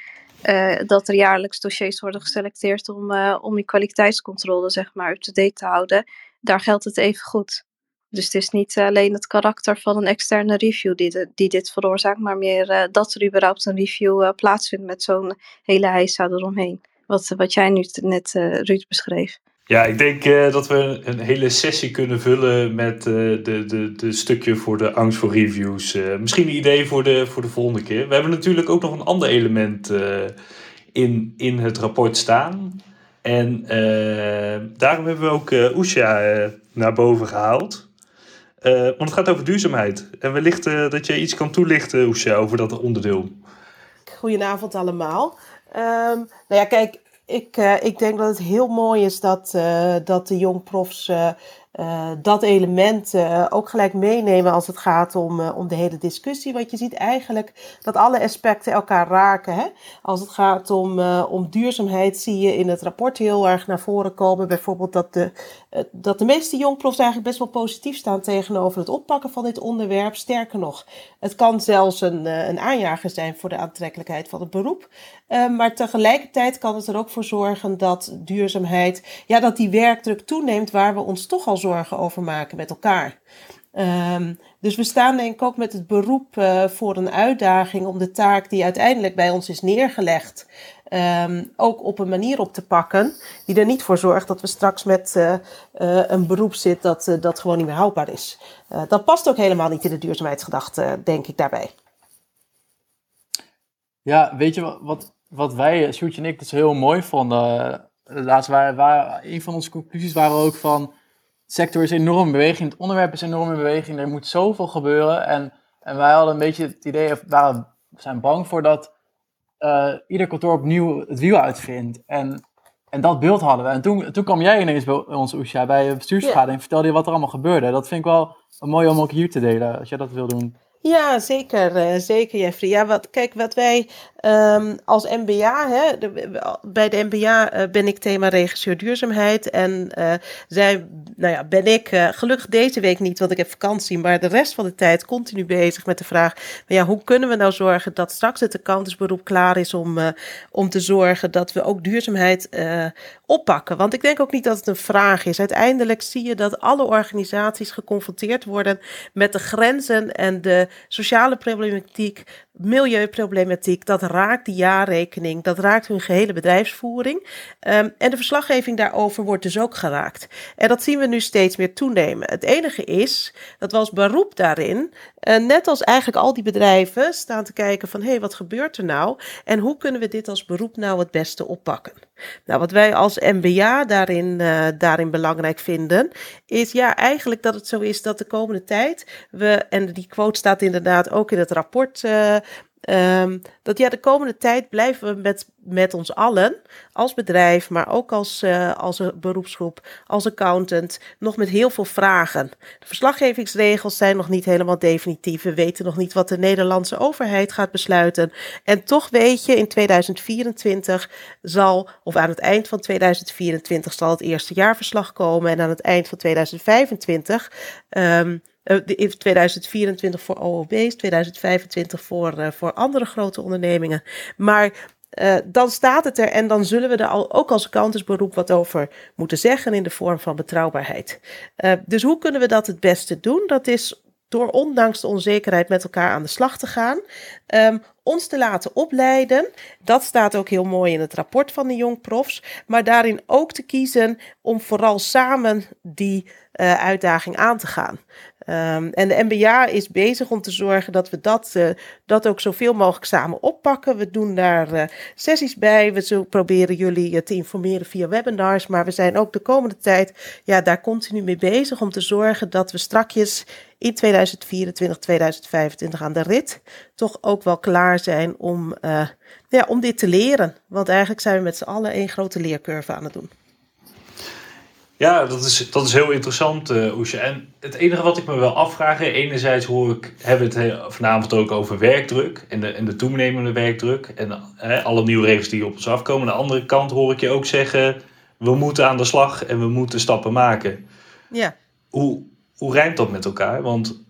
dat er jaarlijks dossiers worden geselecteerd om, om die kwaliteitscontrole zeg maar up-to-date te houden. Daar geldt het even goed. Dus het is niet alleen het karakter van een externe review die, die dit veroorzaakt, maar meer dat er überhaupt een review plaatsvindt met zo'n hele heisa eromheen. Wat, wat jij nu net, Ruud, beschreef. Ja, ik denk dat we een hele sessie kunnen vullen met de, de, de stukje voor de angst voor reviews. Misschien een idee voor de, voor de volgende keer. We hebben natuurlijk ook nog een ander element in, in het rapport staan. En daarom hebben we ook Oesja naar boven gehaald. Want het gaat over duurzaamheid. En wellicht dat je iets kan toelichten, Oesja, over dat onderdeel. Goedenavond allemaal. Um, nou ja, kijk, ik, uh, ik denk dat het heel mooi is dat, dat de jongprofs uh, dat element ook gelijk meenemen als het gaat om, om de hele discussie. Want je ziet eigenlijk dat alle aspecten elkaar raken. Hè? Als het gaat om, om duurzaamheid, zie je in het rapport heel erg naar voren komen. Bijvoorbeeld dat de, dat de meeste jongprofs eigenlijk best wel positief staan tegenover het oppakken van dit onderwerp. Sterker nog, het kan zelfs een, een aanjager zijn voor de aantrekkelijkheid van het beroep. maar tegelijkertijd kan het er ook voor zorgen dat duurzaamheid, ja, dat die werkdruk toeneemt waar we ons toch al zorgen over maken met elkaar. Um, dus we staan denk ik ook met het beroep voor een uitdaging om de taak die uiteindelijk bij ons is neergelegd, um, ook op een manier op te pakken die er niet voor zorgt dat we straks met uh, uh, een beroep zitten dat, dat gewoon niet meer houdbaar is. dat past ook helemaal niet in de duurzaamheidsgedachte, denk ik daarbij. Ja, weet je wat, wat, wij, Sjoerdje en ik, dus heel mooi vonden? Laatst waren, waren, een van onze conclusies waren ook van sector is enorm in beweging, het onderwerp is enorm in beweging, er moet zoveel gebeuren. En, en wij hadden een beetje het idee, of waren, zijn bang voor dat uh, ieder kantoor opnieuw het wiel uitvindt. En, en dat beeld hadden we. En toen, toen kwam jij ineens bij ons, Oesja, bij de bestuursvergadering en vertelde je wat er allemaal gebeurde. Dat vind ik wel een mooi om ook hier te delen, als jij dat wil doen. Ja, zeker, uh, zeker Jeffrey. Ja, wat, kijk, wat wij um, als MBA, hè, bij de MBA uh, ben ik thema regisseur duurzaamheid. En uh, zij, nou ja, ben ik gelukkig deze week niet, want ik heb vakantie, maar de rest van de tijd continu bezig met de vraag: ja, hoe kunnen we nou zorgen dat straks het accountantsberoep klaar is om, om te zorgen dat we ook duurzaamheid oppakken? Want ik denk ook niet dat het een vraag is. Uiteindelijk zie je dat alle organisaties geconfronteerd worden met de grenzen en de sociale problematiek, milieuproblematiek, dat raakt die jaarrekening, dat raakt hun gehele bedrijfsvoering. Um, en de verslaggeving daarover wordt dus ook geraakt. En dat zien we nu steeds meer toenemen. Het enige is dat we als beroep daarin, uh, net als eigenlijk al die bedrijven, staan te kijken van hé, hey, wat gebeurt er nou? En hoe kunnen we dit als beroep nou het beste oppakken? Nou, wat wij als MBA daarin, uh, daarin belangrijk vinden, is ja, eigenlijk dat het zo is dat de komende tijd we, en die quote staat inderdaad ook in het rapport. Uh, Um, dat ja, de komende tijd blijven we met, met ons allen, als bedrijf, maar ook als, uh, als beroepsgroep, als accountant, nog met heel veel vragen. De verslaggevingsregels zijn nog niet helemaal definitief. We weten nog niet wat de Nederlandse overheid gaat besluiten. En toch weet je, in 2024 zal, of aan het eind van 2024 zal het eerste jaarverslag komen. En aan het eind van 2025. Um, uh, in 2024 voor OOB's, 2025 voor, uh, voor andere grote ondernemingen. Maar uh, dan staat het er en dan zullen we er al, ook als accountantsberoep wat over moeten zeggen in de vorm van betrouwbaarheid. dus hoe kunnen we dat het beste doen? Dat is door ondanks de onzekerheid met elkaar aan de slag te gaan. Um, ons te laten opleiden. Dat staat ook heel mooi in het rapport van de jongprofs. Maar daarin ook te kiezen om vooral samen die uh, uitdaging aan te gaan. Ehm, en de MBA is bezig om te zorgen dat we dat, uh, dat ook zoveel mogelijk samen oppakken. We doen daar uh, sessies bij. We zo proberen jullie te informeren via webinars. Maar we zijn ook de komende tijd ja, daar continu mee bezig om te zorgen dat we strakjes in 2024, 2025 aan de rit toch ook wel klaar zijn om, uh, ja, om dit te leren. Want eigenlijk zijn we met z'n allen één grote leercurve aan het doen. Ja, dat is, dat is heel interessant, uh, Oesje. En het enige wat ik me wel afvraag, enerzijds hoor ik, hebben we het vanavond ook over werkdruk en de, en de toenemende werkdruk en alle nieuwe regels die op ons afkomen. Aan de andere kant hoor ik je ook zeggen, we moeten aan de slag en we moeten stappen maken. Ja. Hoe, hoe rijmt dat met elkaar? Want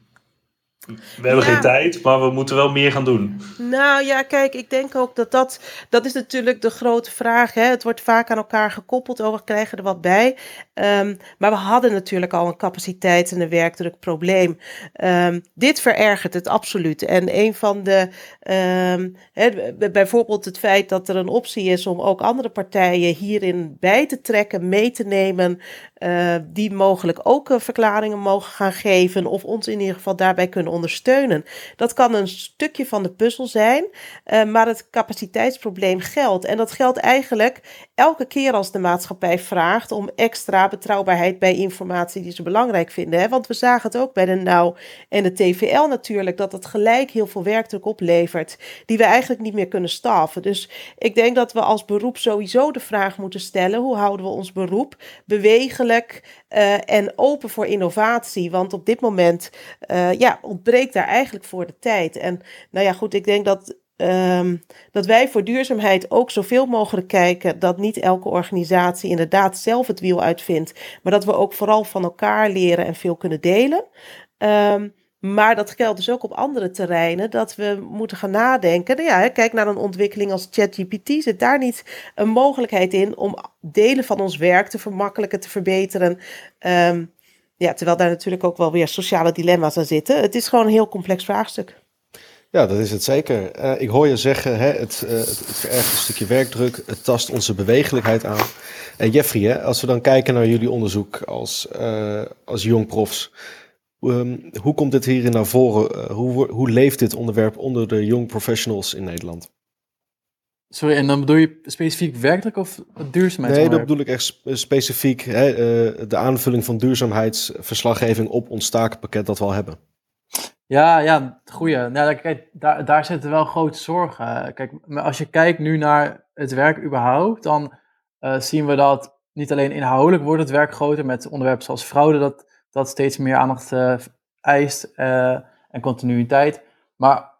we hebben geen tijd, maar we moeten wel meer gaan doen. Nou ja, kijk, ik denk ook dat dat, dat is natuurlijk de grote vraag. Hè? Het wordt vaak aan elkaar gekoppeld, over we krijgen er wat bij. Um, maar we hadden natuurlijk al een capaciteit en een werkdrukprobleem. Um, dit verergert het absoluut. En een van de, um, hè, bijvoorbeeld het feit dat er een optie is om ook andere partijen hierin bij te trekken, mee te nemen, uh, die mogelijk ook uh, verklaringen mogen gaan geven of ons in ieder geval daarbij kunnen ondersteunen. Dat kan een stukje van de puzzel zijn, uh, maar het capaciteitsprobleem geldt. En dat geldt eigenlijk elke keer als de maatschappij vraagt om extra betrouwbaarheid bij informatie die ze belangrijk vinden. Hè? Want we zagen het ook bij de NOW en de TVL natuurlijk, dat het gelijk heel veel werkdruk oplevert, die we eigenlijk niet meer kunnen staffen. Dus ik denk dat we als beroep sowieso de vraag moeten stellen: hoe houden we ons beroep bewegelijk uh, en open voor innovatie? Want op dit moment uh, ja, ontbreekt daar eigenlijk voor de tijd. En nou ja, goed, ik denk dat Um, dat wij voor duurzaamheid ook zoveel mogelijk kijken dat niet elke organisatie inderdaad zelf het wiel uitvindt, maar dat we ook vooral van elkaar leren en veel kunnen delen. Um, maar dat geldt dus ook op andere terreinen, dat we moeten gaan nadenken. Nou ja, kijk naar een ontwikkeling als ChatGPT. Zit daar niet een mogelijkheid in om delen van ons werk te vermakkelijken, te verbeteren? Um, ja, terwijl daar natuurlijk ook wel weer sociale dilemma's aan zitten. Het is gewoon een heel complex vraagstuk. Ja, dat is het zeker. Uh, ik hoor je zeggen, hè, het, uh, het, verergt een stukje werkdruk, het tast onze bewegelijkheid aan. En Jeffrey, hè, als we dan kijken naar jullie onderzoek als, uh, als jong profs, um, hoe komt dit hierin naar voren? hoe, hoe leeft dit onderwerp onder de young professionals in Nederland? Sorry, en dan bedoel je specifiek werkdruk of duurzaamheid? Nee, dat bedoel ik echt specifiek hè, de aanvulling van duurzaamheidsverslaggeving op ons takenpakket dat we al hebben. Ja, ja, goeie. Nou, kijk, daar, daar zitten wel grote zorgen. Kijk, als je kijkt nu naar het werk überhaupt, dan uh, zien we dat niet alleen inhoudelijk wordt het werk groter met onderwerpen zoals fraude, dat, dat steeds meer aandacht uh, eist uh, en continuïteit. Maar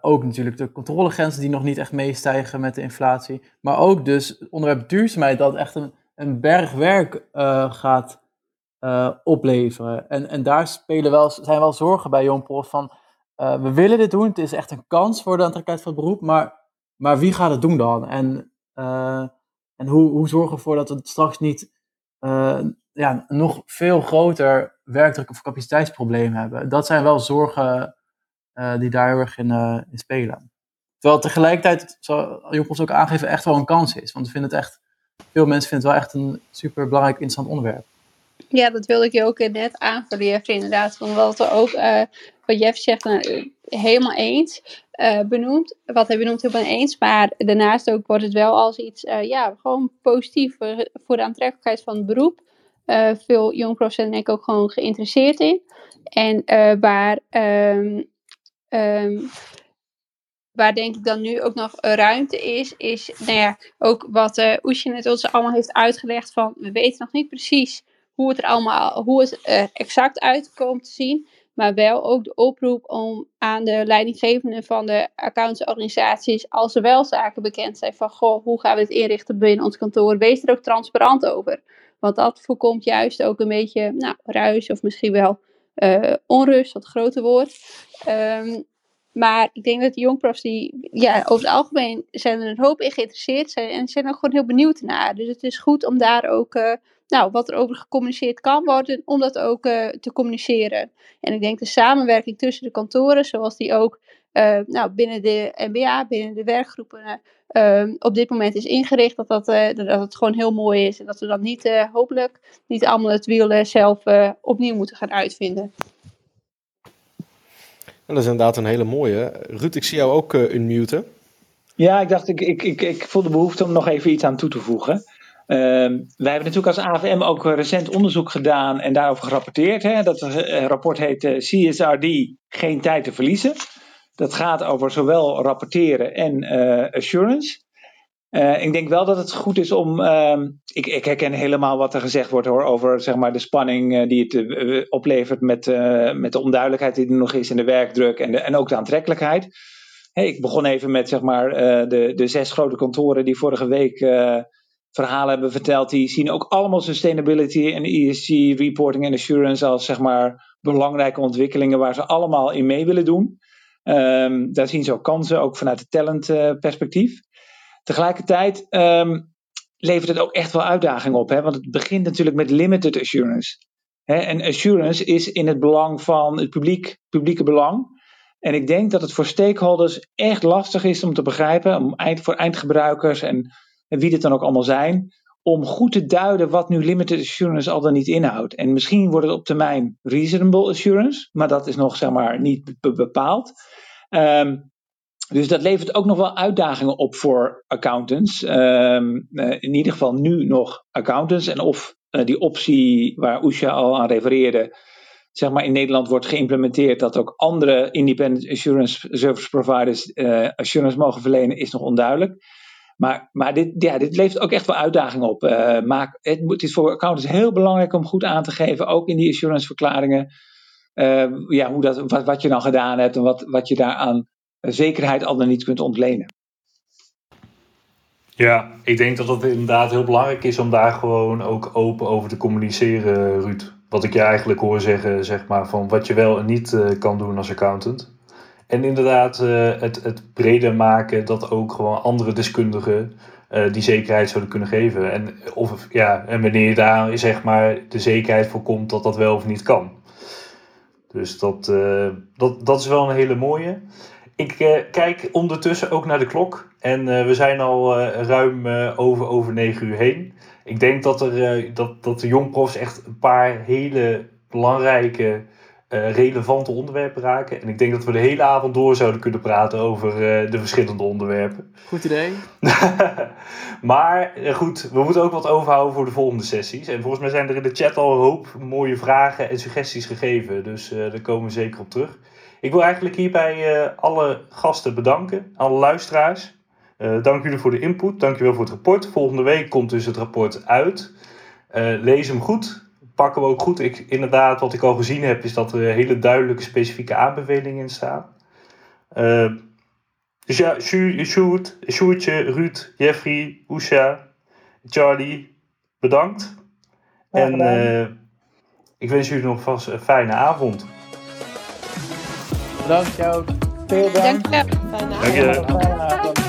ook natuurlijk de controlegrenzen die nog niet echt meestijgen met de inflatie. Maar ook dus onderwerp duurzaamheid, dat echt een, een berg werk gaat opleveren. En, en daar spelen wel, zijn wel zorgen bij Jongprof van, we willen dit doen, het is echt een kans voor de aantrekkelijkheid van het beroep, maar, maar wie gaat het doen dan? En, en hoe, hoe zorgen we ervoor dat we straks niet ja, nog veel groter werkdruk of capaciteitsprobleem hebben? Dat zijn wel zorgen die daar heel erg in, in spelen. Terwijl tegelijkertijd, zoals Jongprof ook aangeven, echt wel een kans is. Want we vinden het echt, veel mensen vinden het wel echt een super belangrijk, interessant onderwerp. Ja, dat wilde ik je ook net aanvullen, Jeff, inderdaad. Van wat er ook, uh, wat Jeff zegt, uh, helemaal eens uh, benoemd. Wat hij benoemt, helemaal eens. Maar daarnaast ook wordt het wel als iets, ja, gewoon positief voor, voor de aantrekkelijkheid van het beroep. Veel jonge profs zijn denk ik ook gewoon geïnteresseerd in. En waar, um, um, waar denk ik dan nu ook nog ruimte is, is nou ja, ook wat uh, Oesje net ons allemaal heeft uitgelegd van, we weten nog niet precies hoe het er allemaal, hoe het er exact uitkomt te zien. Maar wel ook de oproep om aan de leidinggevenden van de accountsorganisaties, als er wel zaken bekend zijn van, goh, hoe gaan we het inrichten binnen ons kantoor, wees er ook transparant over. Want dat voorkomt juist ook een beetje, nou, ruis of misschien wel uh, onrust, wat groter woord. Um, maar ik denk dat de jongprofs die, ja, over het algemeen zijn er een hoop in geïnteresseerd zijn en zijn ook gewoon heel benieuwd naar. Dus het is goed om daar ook uh, nou, wat er over gecommuniceerd kan worden, om dat ook uh, te communiceren. En ik denk de samenwerking tussen de kantoren, zoals die ook uh, nou, binnen de MBA, binnen de werkgroepen, uh, op dit moment is ingericht, dat, dat, dat het gewoon heel mooi is. En dat we dan niet, hopelijk, niet allemaal het wiel zelf opnieuw moeten gaan uitvinden. dat is inderdaad een hele mooie. Ruud, ik zie jou ook uh, unmuten. Ja, ik dacht, ik, ik, ik, ik voel de behoefte om nog even iets aan toe te voegen. Uh, wij hebben natuurlijk als AVM ook recent onderzoek gedaan en daarover gerapporteerd. Hè? Dat rapport heet uh, CSRD, geen tijd te verliezen. Dat gaat over zowel rapporteren en uh, assurance. Uh, ik denk wel dat het goed is om. Uh, ik, ik, herken helemaal wat er gezegd wordt hoor, over zeg maar, de spanning uh, die het oplevert met, met de onduidelijkheid die er nog is in de werkdruk en, de, en ook de aantrekkelijkheid. Ik begon even met zeg maar, de, de zes grote kantoren die vorige week verhalen hebben verteld. Die zien ook allemaal sustainability en ESG reporting en assurance als zeg maar, belangrijke ontwikkelingen waar ze allemaal in mee willen doen. Um, daar zien ze ook kansen, ook vanuit het talent perspectief. Tegelijkertijd um, levert het ook echt wel uitdagingen op, hè? want het begint natuurlijk met limited assurance. Hè? En assurance is in het belang van het publiek, publieke belang. En ik denk dat het voor stakeholders echt lastig is om te begrijpen, om eind, voor eindgebruikers en wie dit dan ook allemaal zijn, om goed te duiden wat nu limited assurance al dan niet inhoudt. En misschien wordt het op termijn reasonable assurance, maar dat is nog zeg maar niet bepaald. Um, dus dat levert ook nog wel uitdagingen op voor accountants. Um, uh, in ieder geval nu nog accountants. En of uh, die optie waar Usha al aan refereerde, zeg maar in Nederland wordt geïmplementeerd, dat ook andere independent assurance service providers uh, assurance mogen verlenen, is nog onduidelijk. Maar, maar dit, ja, dit levert ook echt wel uitdagingen op. maak, het, is voor accountants heel belangrijk om goed aan te geven, ook in die assuranceverklaringen, ja, hoe dat, wat, wat je dan gedaan hebt en wat, wat je daaraan zekerheid al dan niet kunt ontlenen. Ja, ik denk dat het inderdaad heel belangrijk is om daar gewoon ook open over te communiceren, Ruud. Wat ik je eigenlijk hoor zeggen, zeg maar, van wat je wel en niet uh, kan doen als accountant. En inderdaad uh, het, het breder maken dat ook gewoon andere deskundigen uh, die zekerheid zouden kunnen geven. En, of, ja, en wanneer je daar zeg maar, de zekerheid voorkomt dat dat wel of niet kan. Dus dat, dat, dat is wel een hele mooie. Ik kijk ondertussen ook naar de klok. En we zijn al ruim over, over 9 uur heen. Ik denk dat, er, dat, dat de jongprofs echt een paar hele belangrijke, relevante onderwerpen raken. En ik denk dat we de hele avond door zouden kunnen praten over de verschillende onderwerpen. Goed idee. maar goed, we moeten ook wat overhouden voor de volgende sessies. En volgens mij zijn er in de chat al een hoop mooie vragen en suggesties gegeven. Dus daar komen we zeker op terug. Ik wil eigenlijk hierbij alle gasten bedanken, alle luisteraars. Dank jullie voor de input, dank jullie wel voor het rapport. Volgende week komt dus het rapport uit. Lees hem goed, pakken we ook goed. Ik, inderdaad, wat ik al gezien heb, is dat er hele duidelijke specifieke aanbevelingen in staan. dus ja, Sjoerd, Sjoerdje, Ruud, Jeffrey, Usha, Charlie, bedankt. En ik wens jullie nog vast een fijne avond. Bedankt jou. Veel dank. Dank je. Dank je.